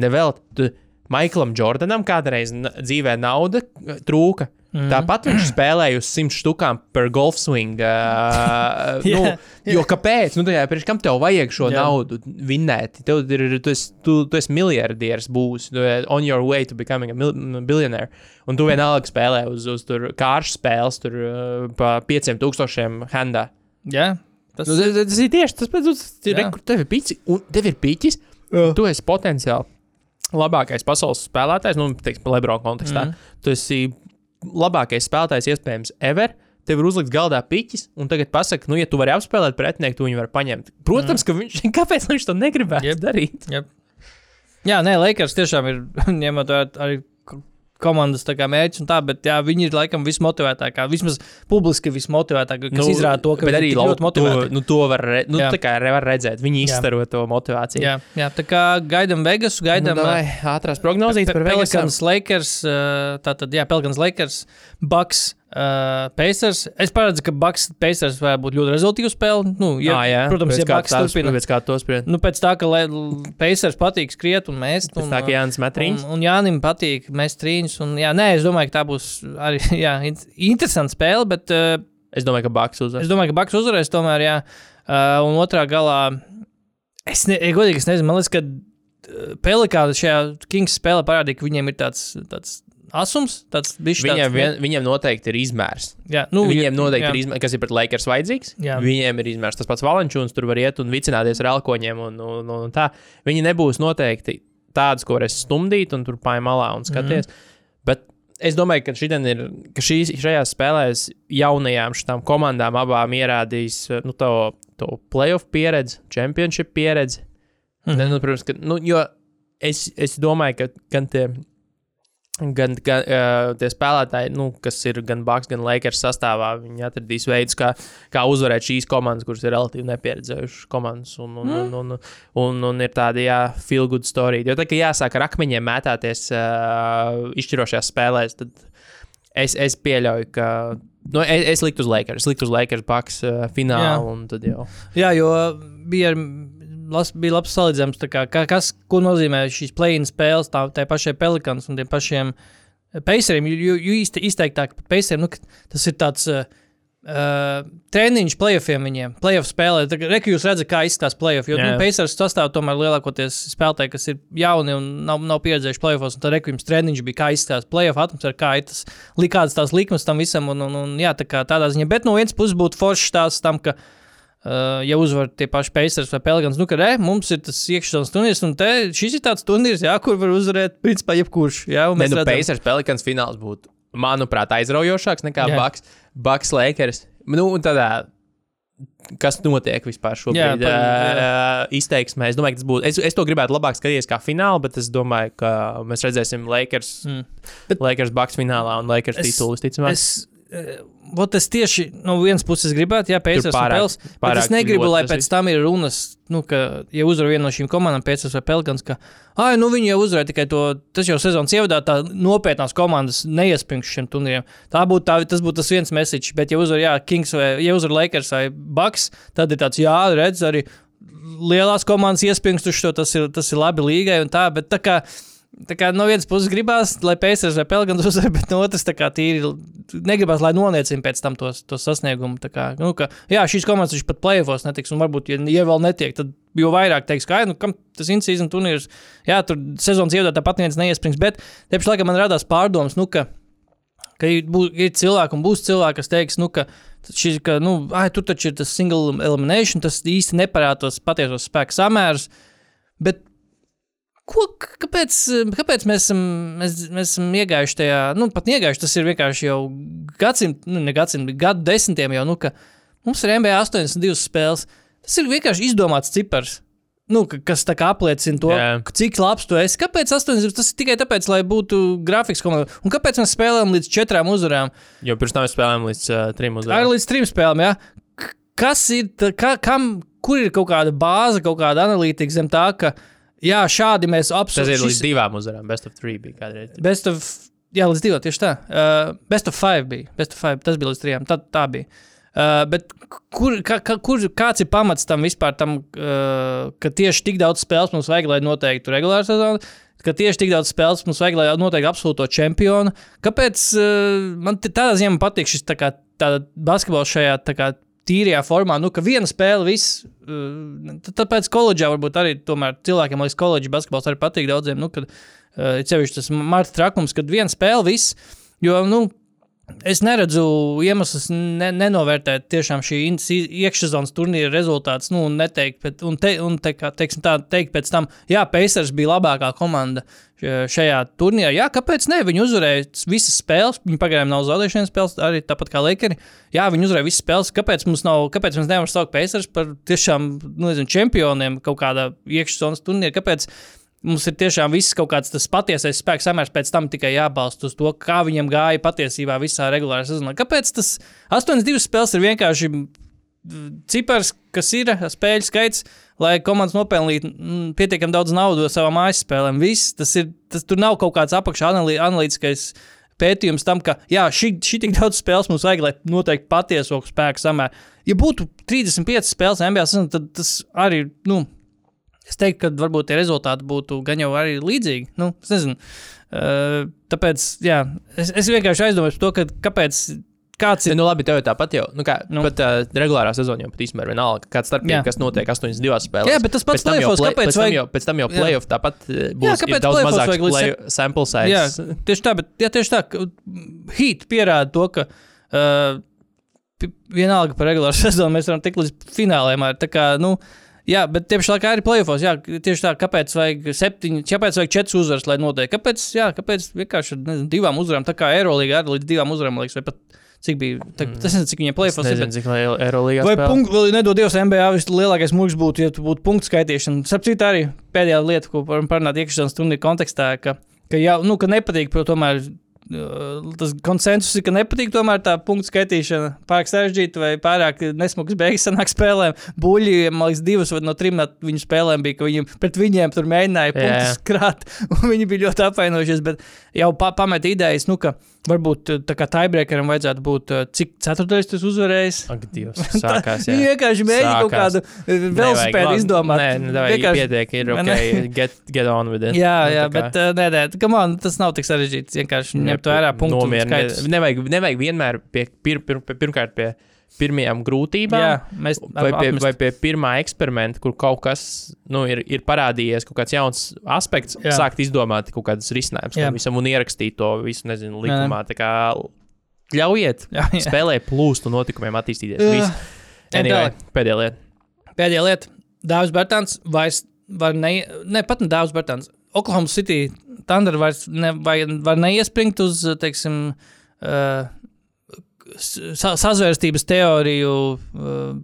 nevēl. Tu, Maiklam Jordanam kādreiz dzīvē nauda eh, trūka. Mm. Tāpat viņš spēlēja uz simt štukām per golf swing. Uh, [laughs] nu, Jā, jo kāpēc? Nu, tajā, priekš, kam tev vajag šo jā. naudu vinnēt? Tev ir, tu, esi, tu, tu esi miljardieris, būs on your way to becoming a billionaire. Un tu vienalga spēlē uz, uz tur kāršu spēles, tur uh, pa 5000 handā. Jā, tas Nu, tas, tas ir tieši tas pats, kas tev ir pici, un tev ir piķis. Tu esi potenciāli labākais pasaules spēlētājs, nu, teiksim, Lebron kontekstā. Mm. Tu esi labākais spēlētājs, iespējams, ever. Tev ir uzlikts galdā piķis, un tagad pasaka, nu, ja tu vari apspēlēt pretinieku, tu viņu vari paņemt. Protams, mm. ka viņš, [laughs] kāpēc viņš to negribētu yep. darīt? Jā, jā nē, Lakers tiešām ir [laughs] ņemot vērā arī komandas mērķis un tā, bet jā, viņi ir laikam vismotivētākā, vismaz publiski vismotivētākā, kas nu, izrāda to, ka viņi arī ļoti motivēti. To, nu, to var, re, nu, kā var redzēt. Viņi izstaro to motivāciju. Jā, jā, tā kā gaidām Vegas, gaidām nu, ātrās prognozijas par. Pelikans, Lakers, uh, tātad, jā, Pelikans, Lakers, Bucks, uh, Pacers. Es paredzu, ka Bucks, Pacers varētu būt ļoti rezultīva spēle. Nu, ja, Jā, jā. protams, Pēc ja tās- turpina. Pēc kā to spriež. Nu, pēc tā, ka Le- Pacers patīk skriet un. Pēc un, tā, ka uh, Jānis Metrīns. Un, un Jānis patīk mest trīņus. un, Jā, nē, es domāju, ka tā būs arī [laughs] jā, in- interesanta spēle, bet uh, Es domāju, ka Baks uzvarēs. Es domāju, ka Baks uzvarēs tomēr, jā. Uh, un otrā galā, es, ne, godīgi, es nezinu, man liekas, ka uh, Pelikāna šajā Kings spēlē parādīja, ka viņiem ir tāds, tāds asums, nu, vien, viņiem noteikti ir izmērs. jā, nu, Viņiem noteikti jā. ir izmērs, kas ir pret Lakers vajadzīgs. Jā. Viņiem ir izmērs tas pats Valančūns, tur var iet un vicināties ar elkoņiem. Un, un, un, un tā. Viņi nebūs noteikti tādas, ko varēs stumdīt un tur pājā malā un skaties. Mm. Bet es domāju, ka, ir, ka šīs, šajās spēlēs jaunajām šīm komandām abām ierādīs nu, to, to playoff pieredzi, championship pieredzi. Mm. Mhm. Nu, protams, ka, nu, jo es, es domāju, ka gan tie. Gan, gan uh, tie spēlētāji, nu, kas ir gan Baks, gan Lakers sastāvā, viņi atradīs veidus, kā, kā uzvarēt šīs komandas, kuras ir relatīvi nepieredzējušas komandas. Un, un, un, un, un, un ir tāda, jā, feel good story. Jo tā kā jāsāk ar akmeņiem mētāties uh, izšķirošajās spēlēs, tad es, es pieļauju, ka. Nu, es, es liktu uz Lakers, es liktu uz Lakers Baks uh, finālu, Jā. jau. Jā, jo bija, las, bija labs salīdzinājums, tā kā, ka- kas, ko nozīmē šīs play-in spēles tā, tai pašai Pelikans un tiem pašiem Paceriem. Jo, jo īsti izteiktāk par Paceriem, nu, tas ir tāds uh, treniņš playoffiem viņiem, playoff spēlē. Reku jūs redzat, kā izskatās playoff, jo Jā. nu, Pacers sastāv tomēr lielākoties spēlētāji, kas ir jauni un nav, nav pieredzējuši playoffos, un tad reku jums treniņš bija, kā izskatās playoff atmosfēra, kā ir tas, kādas tās likmes tam visam, un, un, un jā, tā kā tādā ziņā. Bet no vienas puses būtu foršs stāsts tam, ka Uh, ja uzvar tie paši Pacers vai Pelikans, nu, ka re, mums ir tas iekšzemes turnīrs, un te, šis ir tāds turnīrs, jā, kur var uzvarēt, principā, jebkurš. Jā, mēs nu, redzam- Pacers Pelikans fināls būtu, manuprāt, aizraujošāks nekā Jā. Baks, Baks Lakers. Nu, un tādā, kas notiek vispār šobrīd? Jā, Jā, par- uh, izteiksmē. Es domāju, ka tas būtu. Es, es to gribētu labāk skatīties kā finālu, bet es domāju, ka mēs redzēsim Lakers, Mm. Lakers Baks finālā un Lakers titulu visticamāk. Es, eh, vot es tieši no vienas puses gribētu, Pacers un pārāk- Pels, bet es negribu, lai pēc tam ir runas, nu, ka, ja uzvar viena no šīm komandām, Pacers vai Pelikans, ka, ah, nu, viņi jau uzvarēja tikai to, tas jau sezonas ievadā, tā nopietnās komandas neiespringš šiem turnīriem. Tā būtu, tā, tas būtu tas viens message, bet, ja uzvar, jā, Kings vai, ja uzvar Lakers vai Bucks, tad ir tāds, jā, redz, arī lielās komandas iespringstuši to, tas ir, tas ir labi līgai un tā, bet tā kā, tā kā no vienas puses gribās, lai Pēcers vai Pelgans uzvar, bet no otras kā tīri negribās, lai noniecina pēc tam tos, tos sasniegumu. Tā Kā, nu, ka, jā, šīs komandas viņš pat plēvos netiks, un varbūt, ja, ja vēl netiek, tad jo vairāk teiks, ka, nu, kam tas in-season turnīrs, jā, tur sezonas ievadā tāpat viens neiesprings, bet pašā laikā man radās pārdomas, nu, ka, ka ir, bū, ir cilvēki un būs cilvēki, kas teiks, nu, ka šis, ka, nu, ai, tur taču ir tas single elimination, tas īsti neparāda tos patiesos spēku samērus, bet Ko, kāpēc, kāpēc mēs, esam, mēs, mēs esam iegājuši tajā, nu, pat iegājuši, tas ir vienkārši jau gadsimtu, nu, ne gadsimtu, gadu desmitiem jau, nu, ka mums ir MBA 82 spēles. Tas ir vienkārši izdomāts cipars. Nu, ka- kas tā kā apliecina to, Jā. cik labs tu esi. Kāpēc 80? Tas ir tikai tāpēc, lai būtu grafiks komanda. Un kāpēc mēs spēlējam līdz četrām uzvarām? Jo pirms tam mēs spēlējām līdz uh, trim Arī uzvarām. līdz trim spēlēm, jā. Kas ir, tā, ka, kam, kur ir kaut kāda bāze, kaut kāda analītika zem tā, ka, jā, šādi mēs Tas absolūti. ir līdz divām uzvarām. Best of three bija kādreiz. Best of, jā, līdz divām, tieši tā. Uh, best of five bija. Best of five, tas bija līdz trijām. Tā, tā bija. Uh, bet kur, ka, kur, kāds ir pamats tam vispār, tam, uh, ka tieši tik daudz spēles mums vajag, lai noteiktu regulāru sezonu? Ka tieši tik daudz spēles mums vajag, lai noteiktu absolūto čempionu. Kāpēc uh, man tādā ziņā patīk šis tā kā, tāda basketbols šajā tā kā, tīrajā formā, nu, ka viena spēle, viss. Tā- tāpēc koledžā varbūt arī cilvēkiem, liekas, koledžas basketbols arī patīk daudziem. Nu, kad, uh, ceļš tas Marta trakums, kad viena spēle, viss. Jo, nu, Es neredzu iemeslus ne, nenovērtēt tiešām šī iekšsezonas turnīra rezultātus, nu, un neteikt, bet, un, te, un te, kā, teiksim, tā, teikt pēc tam, jā, Pacers bija labākā komanda š- šajā turnīrā. Jā, kāpēc ne? Viņi uzvarēja visas spēles, viņi pagaidām nav zaudējuši vienas spēles, arī tāpat kā Lakers. Jā, viņi uzvarēja visas spēles. Kāpēc mums nav, kāpēc mēs nevaram saukt Pacers par tiešām, nu, nezinu, čempioniem kaut kādā iekšsezonas turnīrā? Kāpēc? Mums ir tiešām viss kaut kāds tas patiesais spēks samērs, pēc tam tikai jābalsta uz to, kā viņam gāja patiesībā visā regulārā sezonā. Kāpēc tas 8-2 spēles ir vienkārši cipars, kas ir spēļu skaits, lai komandas nopelnītu pietiekami daudz naudas savām mājas spēlēm. Viss, tas ir, tas tur nav kaut kāds apakšā analī- analītiskais pētījums tam, ka jā, šī, šī tik daudz spēles mums vajag, lai noteikti patieso spēku samēru. Ja būtu 35 spēles NBA sezonā, tad tas arī, nu, Es teiktu, ka varbūt tie rezultāti būtu gan jau arī līdzīgi. Nu, es nezinu. Uh, tāpēc, jā, es, es vienkārši aizdomājos par to, ka, kāpēc kāds ir. Nu, labi, tev jau tāpat jau. Nu, kā, Nu. Pat uh, regulārā sezonā jau pat īstenībā ir vienalga, kāds Jā. starpība, kas notiek 82 spēlēs. Jā, bet tas pats playoffs, play- kāpēc pēc tam jau, pēc tam jau Jā. playoff tāpat uh, būs kāpēc ir daudz playoffs mazāks play, sample size. Jā, tieši tā, bet jā, tieši tā, ka Heat pierāda to, ka uh, vienalga par regulāru [laughs] sezonu mēs varam tikt līdz fināliem. ar Tā kā, nu, jā, bet tieši tā kā arī playoffs, jā, tieši tā, kāpēc vajag septiņi, kāpēc vajag četras uzvaras, lai notiek. Kāpēc, jā, kāpēc vienkārši nezinu, divām uzvarām, tā kā Eirolandā arī līdz divām uzvarām, liekas, vai pat cik bija, tā, tas nezinu, cik viņiem Es playoffs ir. bet- cik Eirolandā Vai punktu, vēl nedod Dievs, NBA vislielākais mūks būtu, ja tu būtu punktu skaitīšana. Sapratu, arī pēdējā lieta, ko varam parunāt iekšzemes turnīra kontekstā, ka, ka, jau, nu, ka nepatīk, protams, tomēr. Tas konsensus ir, ka nepatīk tomēr tā punktu skaitīšana. Pārāk sarežģīta vai pārāk nesmugas beigas sanāk spēlēm. Buļļi, man liekas, divas vai no trim viņu spēlēm bija, ka viņiem pret viņiem tur mēģināja Jā. punktus krāt. [laughs] un Viņi bija ļoti apvainojušies, bet jau pa, pamet idejas, nu, ka varbūt tā kā tiebreakeram vajadzētu būt, cik ceturtais tas uzvarējis. Ak, Dievs, [laughs] sākās. Viņi Jā. vienkārši mēģina kaut kādu velosipēdu izdomāt. Nē, nevajag Vienkārši- pietiek, ir [laughs] ok, get, get on with it. Jā, Nu, jā, bet nē, nē, come on, tas nav tik sarežģīts. Vienkārši ņemt vērā punktu skaitus. Nevajag, nevajag vienmēr pie, pir, pir, pir, pirmkārt pie pirmajām grūtībām. Jā, mēs Vai pie, apmest. vai pie pirmā eksperimenta, kur kaut kas nu, ir, ir parādījies, kaut kāds jauns aspekts, Jā. Jā. sākt izdomāt kaut kādas risinājumus Jā. tam visam un ierakstīt to visu, nezinu, likumā. Tā kā ļaujiet Jā, jā. spēlē plūstu notikumiem attīstīties. Jā. Viss. Anyway, pēdējā lieta. Pēdējā lieta. Dāvis Bērtāns vairs var ne, ne pat ne Dāvis Bērtāns. Oklahoma City Thunder vairs ne, vai, var neiespringt uz, teiksim, uh, sa sazvērstības teoriju uh,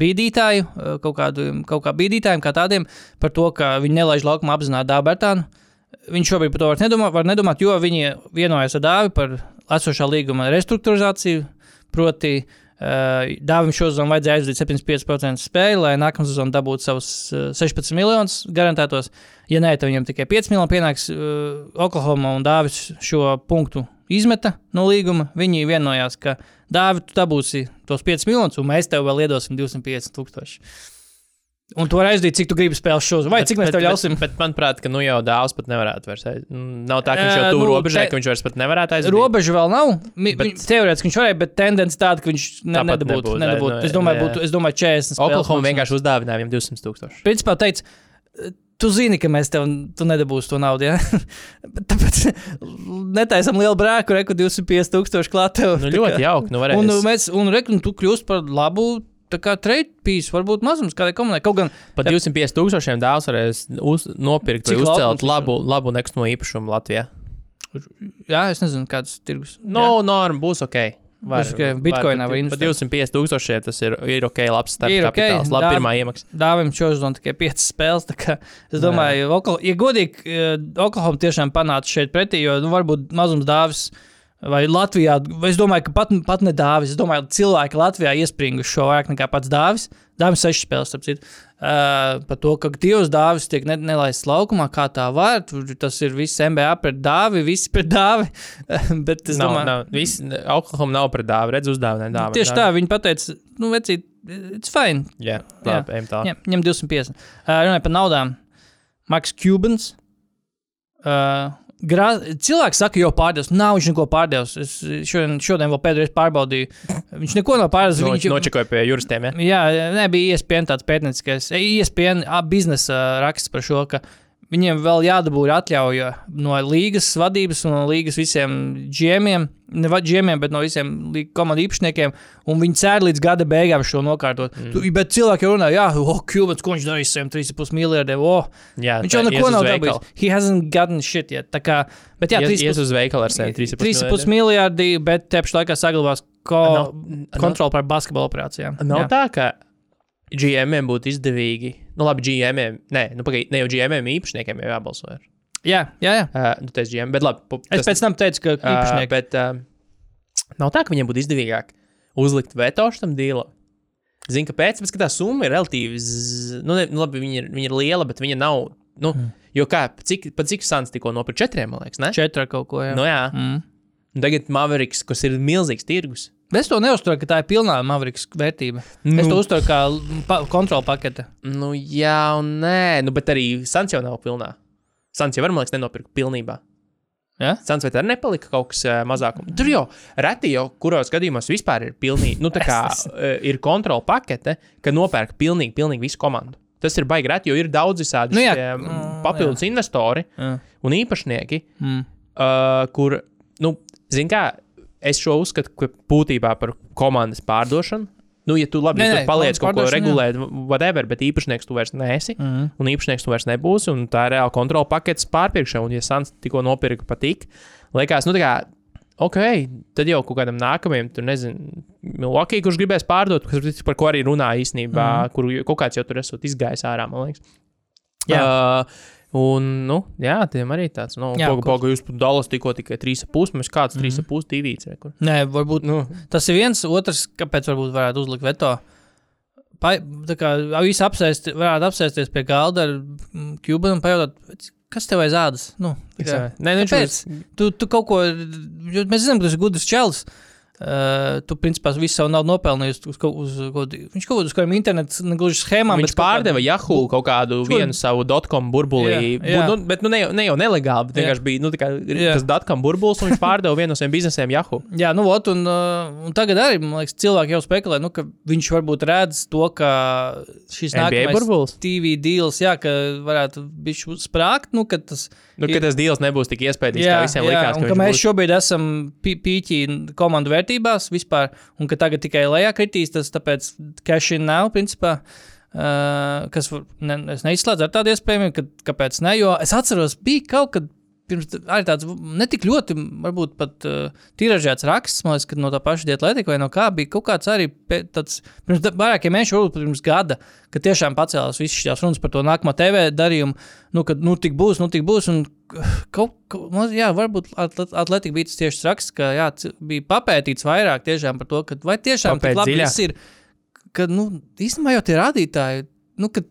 bīdītāju, uh, kaut, kādu, kaut kā bīdītājiem, kā tādiem, par to, ka viņi nelaiž laukumā apzināti Dāvu Bērtānu. Viņš šobrīd par to var nedomāt, var nedomāt, jo viņi vienojas ar Dāvi par esošā līguma restruktūrizāciju. Proti, uh, Dāvim šodien vajadzēja aizdot 75% spēļu, lai nākamā sezonā dabūtu savus uh, 16 miljonus garantētos. Ja nē, tad viņam tikai 5 miljoni pienāks. Oklahoma un Dāvis šo punktu izmeta no līguma. Viņi vienojās, ka Dāvi, tu dabūsi tos 5 miljonus, un mēs tev vēl iedosim 250 tūkstoši. Un tu vari aizdot, cik tu gribi spēlēt šo, vai cik mēs tev ļausim. Bet, bet, bet manuprāt, ka nu jau dāvs pat nevarētu vairs aiziet. Nav tā, ka viņš jau tuvu nu, robežai, te- ka viņš vairs pat nevarētu aiziet. Robeža vēl nav. Bet- Teorētiski viņš varēja, bet tendence tāda, ka viņš ne, nedabūtu. nebūtu, nedabūtu. jā, Es domāju, būtu, es domāju 40. spēles Oklahoma vienkārši uzdāvināja viņam 200 tūkstoši. Principā teica, tu zini, ka mēs tev nedabūsim to naudu. Ja? [laughs] Bet Tāpēc netaisam lielu brāku, reku 250 tūkstoši klāt. tev. Nu, ļoti jauki. Nu. Un, mēs, un reku, un tu kļūsi par labu. Tā kā trade piece, varbūt mazums kādai komunai. Kaut gan Pat 250 tūkstošiem dāvs varēs uz, nopirkt vai uzcelt labu, labu nekustamo īpašumu Latvijā. Jā, es nezinu, kāds tirgus. No, norma būs ok. Būs ok. Bitcoinā var Par investēt. 250 tūkstošiem tas ir, ir ok, labs starta Ir kapitāls, labi dā- pirmā iemaksa. Dāvim šodien tikai 5 spēles. tā kā Es domāju, Okla, ja godīgi, eh, Oklahoma tiešām panāca šeit pretī, jo nu, varbūt mazums dāvis. Vai Latvijā, vai es domāju, ka pat, pat ne dāvis. Es domāju, ka cilvēki Latvijā iespringuši šo vairāk nekā pats dāvis. Dāvis seši spēles, starp citu. Uh, par to, ka divas dāvis tiek ne, nelaists laukumā, kā tā var. Tas ir viss MBA pret dāvi, visi pret dāvi. [laughs] Bet es Nav, domāju, nav, viss, Oklahoma nav pret dāvu, redz uzdāvināja dāvu. tieši tā, viņi pateica, nu, vecīt, it's fine. Jā, labi, ejam tālāk. Ņem, ņem 250. Uh, runājot par naudām. Maks Kubans. Uh, Grā... Cilvēks saka, jau pārdevis. Nav viņš neko pārdevis. Es šodien, šodien vēl pēdējais pārbaudīju. Viņš neko nav pārdevis. No, viņš Nočekoja pie juristiem. Ja? Jā, nebija iespējams tāds pētnieciskais. Ā, biznesa raksts par šo, ka viņiem vēl jādabū atļauja no līgas vadības un no līgas visiem džēmiem, ne džēmiem, bet no visiem komandu īpašniekiem, un viņi cer līdz gada beigām šo nokārtot. Mm. Tu, bet cilvēki jau runā, jā, oh, Kubans, ko viņš darīs ar saviem 3,5 miljardiem, oh, Jā, viņš jau neko nav dabūjis. He hasn't gotten shit yet. Tā kā, bet jā, Ies, ies 3,5 uz veikalu ar saviem 3,5 miljardi, bet te pašā laikā saglabās ko, Nav- kontroli pār basketbola operācijām. Nav Jā. tā, ka GMM būtu izdevīgi. Nu, labi, GMM, nē, nu, pagaidi, ne jau GMM īpašniekiem jau jābalso. Ir. Jā, jā, jā. Uh, nu, tas GMM, bet labi. pu- Es pēc tam teicu, ka uh, īpašnieki. bet uh, nav tā, ka viņiem būtu izdevīgāk uzlikt veto šim dīlam. Zinu, kāpēc? Tāpēc, ka tā summa ir relatīvi. Z... Nu, ne, nu, labi, viņa ir, viņa ir liela, bet viņa nav. Nu, mm. Jo kā, cik, pa cik sants tikko nopirka četriem, man liekas, ne? Četri ar kaut ko. Jā. Nu, jā. Mm. Un tagad Mavericks, kas ir milzīgs tirgus. Es to neuzturu, ka tā ir pilnā Mavriks vērtība. Nu. Es to uzturu kā pa kontrola pakete. Nu, jā, un nē, nu, bet arī Sans jau nav pilnā. Sans jau var, man liekas, nenopirkt pilnībā. Ja? Sants vai tā nepalika kaut kas uh, mazākums? Tur jau reti jau, kuros gadījumos vispār ir pilnīgi, nu tā kā uh, ir kontrola pakete, ka nopērk pilnīgi, pilnīgi visu komandu. Tas ir baigi reti, jo ir daudz visādi Nu jā, šie, mm, mm, papildus jā. investori Jā. un īpašnieki, Mm. uh, kur, nu, zin kā, es šo uzskatu ka būtībā par komandas pārdošanu. Nu, ja tu labi Nē, nē, nē, paliec kaut ko regulēt, whatever, bet īpašnieks tu vairs neesi, Mm. un īpašnieks tu vairs nebūsi, un tā ir reāla kontrola paketes pārpirkšana. Un, ja Sans tikko nopirka patīk, liekas, nu, tā kā, ok, tad jau kaut kādam nākamajam, tur nezinu, Milwaukee, kurš gribēs pārdot, kas, par ko arī runā īstenībā, mm. kur kaut kāds jau tur esot izgājis ārā, man liekas. Jā. Uh, un, nu, jā, tiem arī tāds, nu, Jā, poga, poga, jūs Dallas tikko tikai 3,5, mēs kāds Mhm. 3,5 divīts, re, kur. Nē, varbūt Nu, tas ir viens, otrs, kāpēc varbūt varētu uzlikt veto. Pa, tā kā visi apsēst, varētu apsēsties pie galda ar mm, Kubanu un pajautāt, kas tev aiz ādas? Nu, Nē, nu, Kāpēc? Tu, tu kaut ko, jo mēs zinām, ka tas ir gudrs čels. Uh, tu, principā, visu savu naudu nopelnījis uz kaut, kaut, viņš kaut kādiem interneta negluži schēmām. Viņš pārdeva Yahoo kaut kādu Šo- vienu savu dotcom burbulī. Jā, jā. Bu- Nu, bet nu, ne, jau- ne jau nelegāli, bet vienkārši bija nu, kā tas dotcom burbulis, un viņš pārdeva vienu no saviem biznesiem Yahoo. Jā, nu, ot, un, uh, un tagad arī liekas, cilvēki jau spekulē, nu, ka viņš varbūt redz to, ka šis NBA nākamais burbulis. TV deals, jā, ka varētu būt sprāgt, nu, ka tas Nu, ka tas deals nebūs tik iespējams, kā visiem likās. un ka viņš mēs būs. šobrīd esam pī- pīķī komandu vērtībās vispār, un ka tagad tikai lejā kritīs, tas tāpēc cash in nav, principā. Uh, kas ne, es neizslēdzu ar tādu iespēju, ka kāpēc ne, jo es atceros, bija kaut kad pirms arī tāds netik ļoti, varbūt pat uh, tiražēts raksts, man liekas, ka no tā paša dietletika vai no kā bija kaut kāds arī tāds, pirms vairākiem mēnešiem, varbūt pirms gada, ka tiešām pacēlās visas šīs runas par to nākamo TV darījumu, nu, kad nu tik būs, nu tik būs, un kaut, kaut jā, varbūt atlet- atletika bija tas tieši raksts, ka jā, bija papētīts vairāk tiešām par to, ka vai tiešām viss ir, ka, nu, īstenībā jau tie rādītāji, nu, ka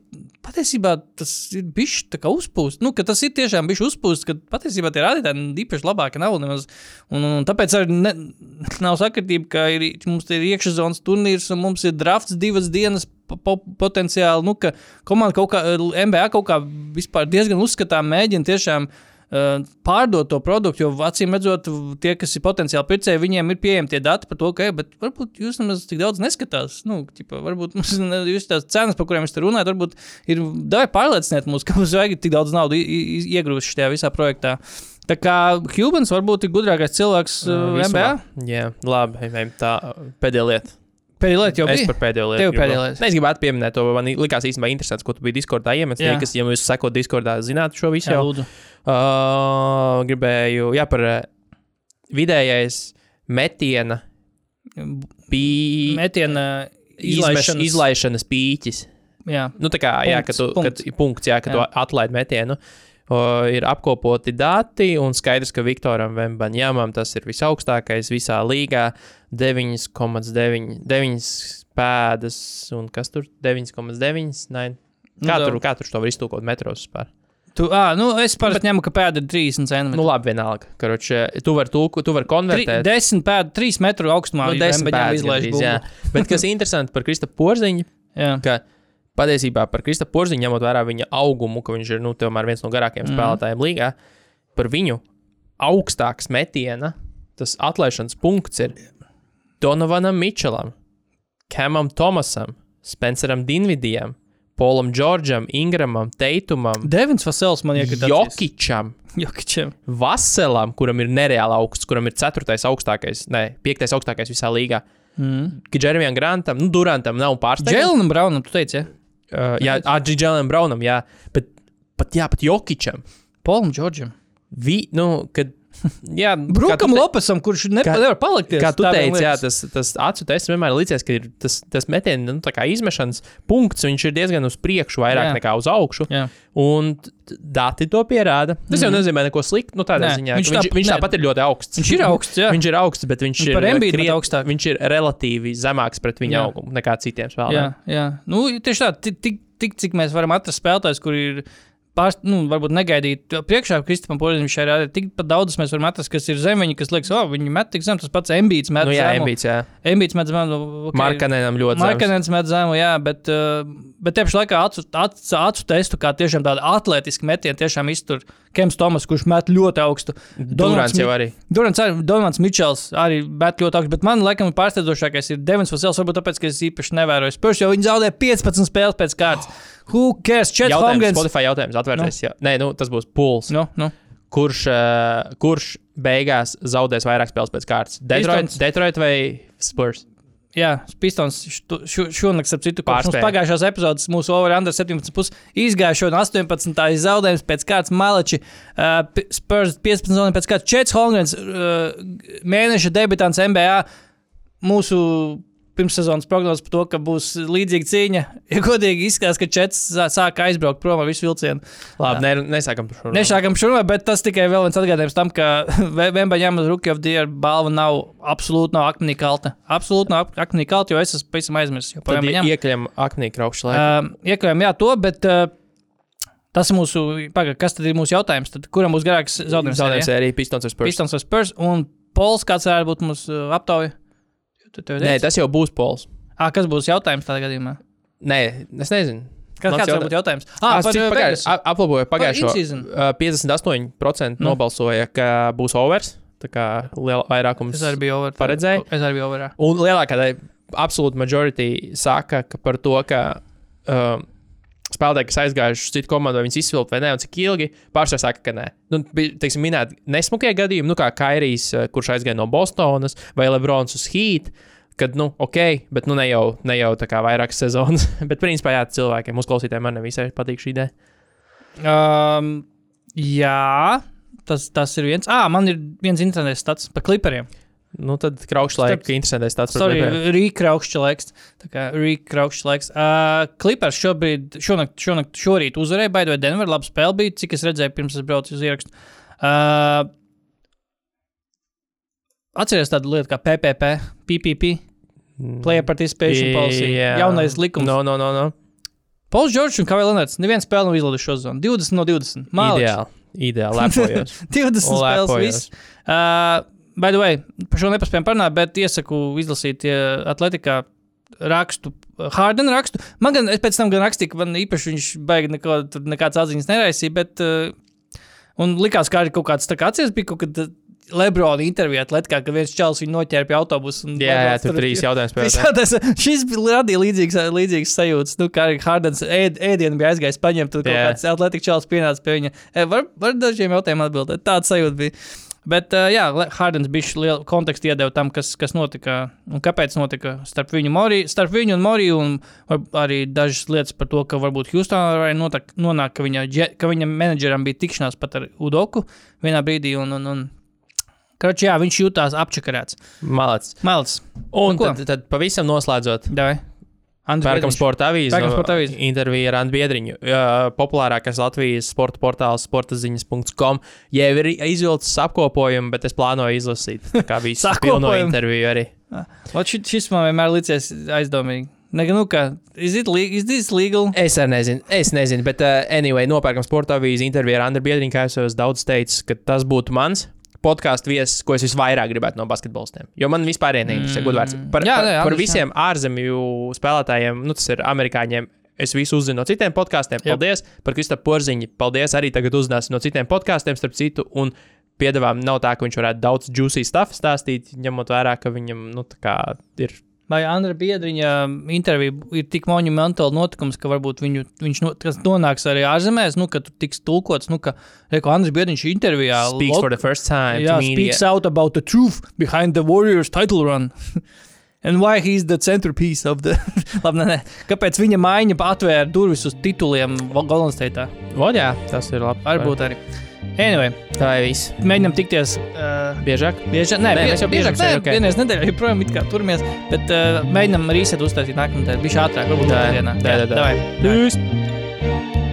patiesībā tas ir bijis tā kā uzpūsts. Nu, tas ir tiešām bijis uzpūsts, ka patiesībā tie rādītāji nu, īpaši labāki nav. Nemaz, un, un, tāpēc arī ne, [laughs] nav sakritība, ka ir, mums ir iekšzemes turnīrs un mums ir drafts divas dienas. po- Potenciāli, nu, ka komanda kaut kā, MBA kaut kā vispār diezgan uzskatām, mēģina tiešām uh, pārdot to produktu, jo acīm redzot, tie, kas ir potenciāli pircēji, viņiem ir pieejami tie dati par to, ka, "Ej, bet varbūt jūs nemaz tik daudz neskatās. Nu, ķipa, varbūt mums [laughs] jūs tās cenas, par kurām jūs te runājat, varbūt ir daļai pārlieciniet mūs, ka mums vajag tik daudz naudas iegrūst šajā visā projektā. Tā kā Hubans varbūt ir gudrākais cilvēks uh, Visumā. MBA. Jā, labi, tā pēdējā lieta. Pēdējā lieta jau Es bija. par pēdējo lietu. Tev pēdējā lieta. Ne, Es gribētu pieminēt to, man likās īstenībā interesants, ko tu biji Discordā iemetis. Tie, kas, ja jūs sekot Discordā, zināt šo visu Jā, jau. lūdzu. Uh, gribēju, jā, par uh, vidējais metiena pī... Metiena izlaišanas. izlaišanas pīķis. Jā, Nu, tā kā, jā, ka Punkts, tu, punkts. Kad, punkts, jā, ka Jā. tu atlaid metienu. O, ir apkopoti dati, un skaidrs, ka Viktoram Vembaņamam tas ir visaugstākais visā līgā - 9,9 9 pēdas, un kas tur 9,9? Nē, Nu, kā, tā. tur, kā tur to var iztūkot metros vispār? tu, à, nu, es parasti ņemu, ka pēda ir 30 centimetri. Nu, labi, vienalga. Karoče, tu vari Tri, konvertēt. desmit pēdas, trīs metru augstumā. Nu, jau desmit Vembaņam pēdas izlaiž. Bet kas interesanti par Krista Porziņu, [laughs] Jā. ka patiesībā par Krista Porziņu, ņemot vērā viņa augumu, ka viņš ir nu, viens no garākajiem mm. spēlētājiem līgā, par viņu augstāks metiena, tas atlaišanas punkts ir Donovanam Mičelam, Kemam Tomasam, Spenceram Dinvidijam, Polam Džordžam, Ingramam, Teitumam, Devins Vasels man iekritās. Jokičam. Jokičam. Vaselam, kuram ir nereāli augsts, kuram ir 4. augstākais, ne, 5. augstākais visā līgā. Mm. Džeremijam Grantam, nu, Durantam nav pārsteigts. Jēlnam Braunam, tu teici, ja? Uh, jā, Adžēlam Braunam, jā, bet pat, jā, pat Jokičam. Polam Džordžam. Vi, nu, kad, jā, Brukam te- Lopesam, kurš ne, kā- nevar palikties. Kā tu tā teici, jā, tas, tas acu tests vienmēr licies, ka ir tas, tas metiens, nu, tā kā izmešanas punkts, viņš ir diezgan uz priekšu, vairāk Jā. jā. nekā uz augšu. Jā. Un dati to pierāda. Tas jau Mhm. nozīmē neko sliktu, nu, tādā Nē, ziņā. viņš Viņš, viņš, tā- viņš nē. tāpat ir ļoti augsts. Viņš ir augsts, jā. Viņš ir augsts, bet viņš Viņš ir Embiidu pat kriet- augstāk. Viņš ir relatīvi zemāks pret viņa Jā. augumu nekā citiem Jā, spēlētājiem. jā. Nu, tieši tā, tik, tik, tik cik mēs varam atrast spēlētājus, kur ir. Pārst, nu, varbūt negaidīt priekšā, Kristupam Poļam šeit ir tik pat daudz, mēs varam atrast, kas ir zem viņa, kas liekas, oh, viņi met tik zem, tas pats Embīts met Nu, jā, zemu. Embīts, jā. Embīts met zemu. Okay. Markanenam ļoti zems. Markanens met zemu, jā, bet, uh, bet tieši laikā acu, acu, acu testu, kā tiešām tāda atletiska metiena, tiešām iztur Kems Tomas, kurš met ļoti augstu. Durants jau arī. Durants, arī- Donovans Mičels arī met ļoti augstu, bet man laikam pārsteidzošākais ir Devins Vasils, varbūt tāpēc, ka es īpaši nevēroju Spurs, jo viņi zaudēja 15 spēles pēc kārtas. Who cares? Četri Holmgrens. Spotify jautājums atvērties. Nu. Nē, nu, tas būs pools. Nu, nu. Kurš, uh, kurš beigās zaudēs vairāk spēles pēc kārtas? Detroit. Detroit vai Spurs? Jā, Pistons šo- šo- šonakt, ap citu, kopš pagājušās epizodes mūsu over-under 17,5 izgāja šo no 18. zaudējums pēc kārtas Malači, uh, Spurs 15 zaudējumi pēc kārtas Čets Holmgrens, uh, mēneša debitants NBA. Mūsu pirmssezonas prognozes par to, ka būs līdzīga cīņa. [laughs] Ja godīgi izskatās, ka Čets sā- sāk aizbraukt prom ar visu vilcienu. Labi, ne, nesākam par šo. Nešākam šo, bet tas tikai vēl viens atgādājums tam, ka [laughs] Vembaņām Rookie of the Year balva nav absolūti nav akmenī kalta. Absolūti nav ak- akmenī kalta, jo es esmu pavisam aizmirsis. par iekļam aknī kraukšu laiku. Uh, Iekļāvām, jā, to, bet uh, tas ir mūsu, pagaid, kas tad ir mūsu jautājums? Tad, kuram būs garāks zaudējums? Zaudējums arī Pistons vai Spurs. Pistons vai Spurs, un Pols, kāds varētu būt mūsu aptauja? Tu tev Nē, tas jau būs pols. Ā, kas būs jautājums tādā gadījumā? Nē, es nezinu. Kas, Mans kāds jautā- var būt jautājums? Ah, cik uh, pagājuši- Aplaboju pagājušo. Uh, 58% Nu. nobalsoja, ka būs overs. Tā kā liela vairākums. Es arī biju over. paredzēji? Es arī biju over. Un lielākā daļa, absolūti majority, saka ka par to, ka um, spēlētāji, kas aizgājuši uz citu komandu, vai viņas izsvilpt vai nē, un cik ilgi, pārsvarā saka, ka nē. Nu, bija, teiksim, minēt nesmukie gadījumi, nu, kā Kairijs, uh, kurš aizgāja no Bostonas, vai Lebrons uz Heat. Kad, nu, ok, bet nu ne jau, ne jau tā kā vairākas sezonas. [laughs] bet, principā, jā, cilvēkiem, mūsu klausītājiem, man nevisai patīk šī ideja. Um, jā, tas, tas ir viens. Ah, man ir viens internets stats par klipriem. Nu, tad kraukšs laiks, Starp- ka interesantais tāds laiks. Tā kā rīkraukšķa laiks. Uh, Klipers šobrīd, šonakt, šonakt, šorīt uzvarēja, baidot Denver. Labi spēle bija, cik es redzēju, pirms es braucu uz ierakstu. Uh, Atcerieties tādu lietu kā PPP, PPP, Player Participation Policy. Jā. Jaunais likums. No, no, no, no. Pols Džordžs un Kavai Lenārds. Neviens spēle nav izlaidis šo zonu. 20 no 20. Māliņš. Ideāli. Ideāli. Lepojos. 20 Un spēles. viss. Uh, by the way, par šo nepaspējām parunāt, bet iesaku izlasīt uh, atletikā rakstu. Hārdena rakstu. Man gan es pēc tam gan rakstīju, ka man īpaši viņš baigi neko, nekādas atziņas neraisīja, bet. Uh, un likās, ka arī kaut kāds tā kā atceries bija kaut kad. uh, Lebrona intervijā atletikā, ka viens čels viņu noķēra pie autobusa. un Jā, jā, Lebrons tur trīs jautājumus [laughs] pēc. jautājums. Šis radīja līdzīgas, līdzīgas sajūtas. Nu, kā arī Hārdens ēd, ēdienu bija aizgājis paņemt, tur kaut Jā. kāds atletikas čels pienāca pie viņa. E, var, var dažiem jautājumiem atbildēt. Tāds sajūta bija. Bet, uh, jā, Hārdens bija liela konteksta iedeva tam, kas, kas notika un kāpēc notika starp viņu, Mori, starp viņu un Moriju. Un arī dažas lietas par to, ka varbūt Hjūstonā varēja notak, nonākt, ka viņa, ka viņa menedžeram bija tikšanās pat ar Udoku vienā brīdī. Un, un, un, Karoči, jā, viņš jutās apčakarēts. Malāts. Melts. Un Nu tad, tad pavisam noslēdzot. Davai. Pērkam sporta avīzi. Pērkam sporta avīzi. Intervija ar Andu Biedriņu. Uh, populārākais Latvijas sporta portāls sportaziņas.com. Jau ir izvilcis apkopojumu, bet es plānoju izlasīt. Kā [laughs] visu pilno interviju arī. Ot, šis, šis man vienmēr licies aizdomīgi. Nē, nu kā, is it, is this legal? Es arī nezinu, es nezinu, bet, uh, anyway, nopērkam sporta avīzi interviju ar Andru Biedriņu, kā es jau daudz teicis, ka tas būtu mans podkāstu viesis, ko es visvairāk gribētu no basketbolistiem. Jo man vispār neinteresē, mm. gudvārds. Par, Jā, par, jā, par visiem ārzemju spēlētājiem, nu tas ir amerikāņiem. Es visu uzzinu no citiem podkāstiem. Paldies par Kristofru Porziņu. Paldies arī tagad uzzināsim no citiem podkāstiem, starp citu. Un piedāvājumi nav tā, ka viņš varētu daudz juicy stuff stāstīt, ņemot vērā, ka viņam, nu, tā kā ir Vai Andra Biedriņa intervija ir tik monumentāla notikums, ka varbūt viņu, viņš no, nonāks arī ārzemēs, nu, ka tur tiks tulkots, nu, ka, re, ko Andris Biedriņš intervijā speaks for the first time. yeah, to media. speaks out about the truth behind the Warriors title run. [laughs] And why he's the centerpiece of the. [laughs] Labi, nē, nē. Kāpēc viņa maiņa atvēra durvis uz tituliem Golden State? O, jā, tas ir labi. Varbūt arī. Anyway, Tā ir viss. mēģinam tikties. Uh, Biežāk. Biežāk, nē, Nē, nē mēs jau biežāk, biežāk nē, sēžam, ok. vienreiz nedēļā joprojām it kā turamies, bet uh, mēģinām reset uztaisīt nākamajā nedēļā. Bija ātrāk, varbūt Tā, dienā. tā, tā, tā. Tschüss.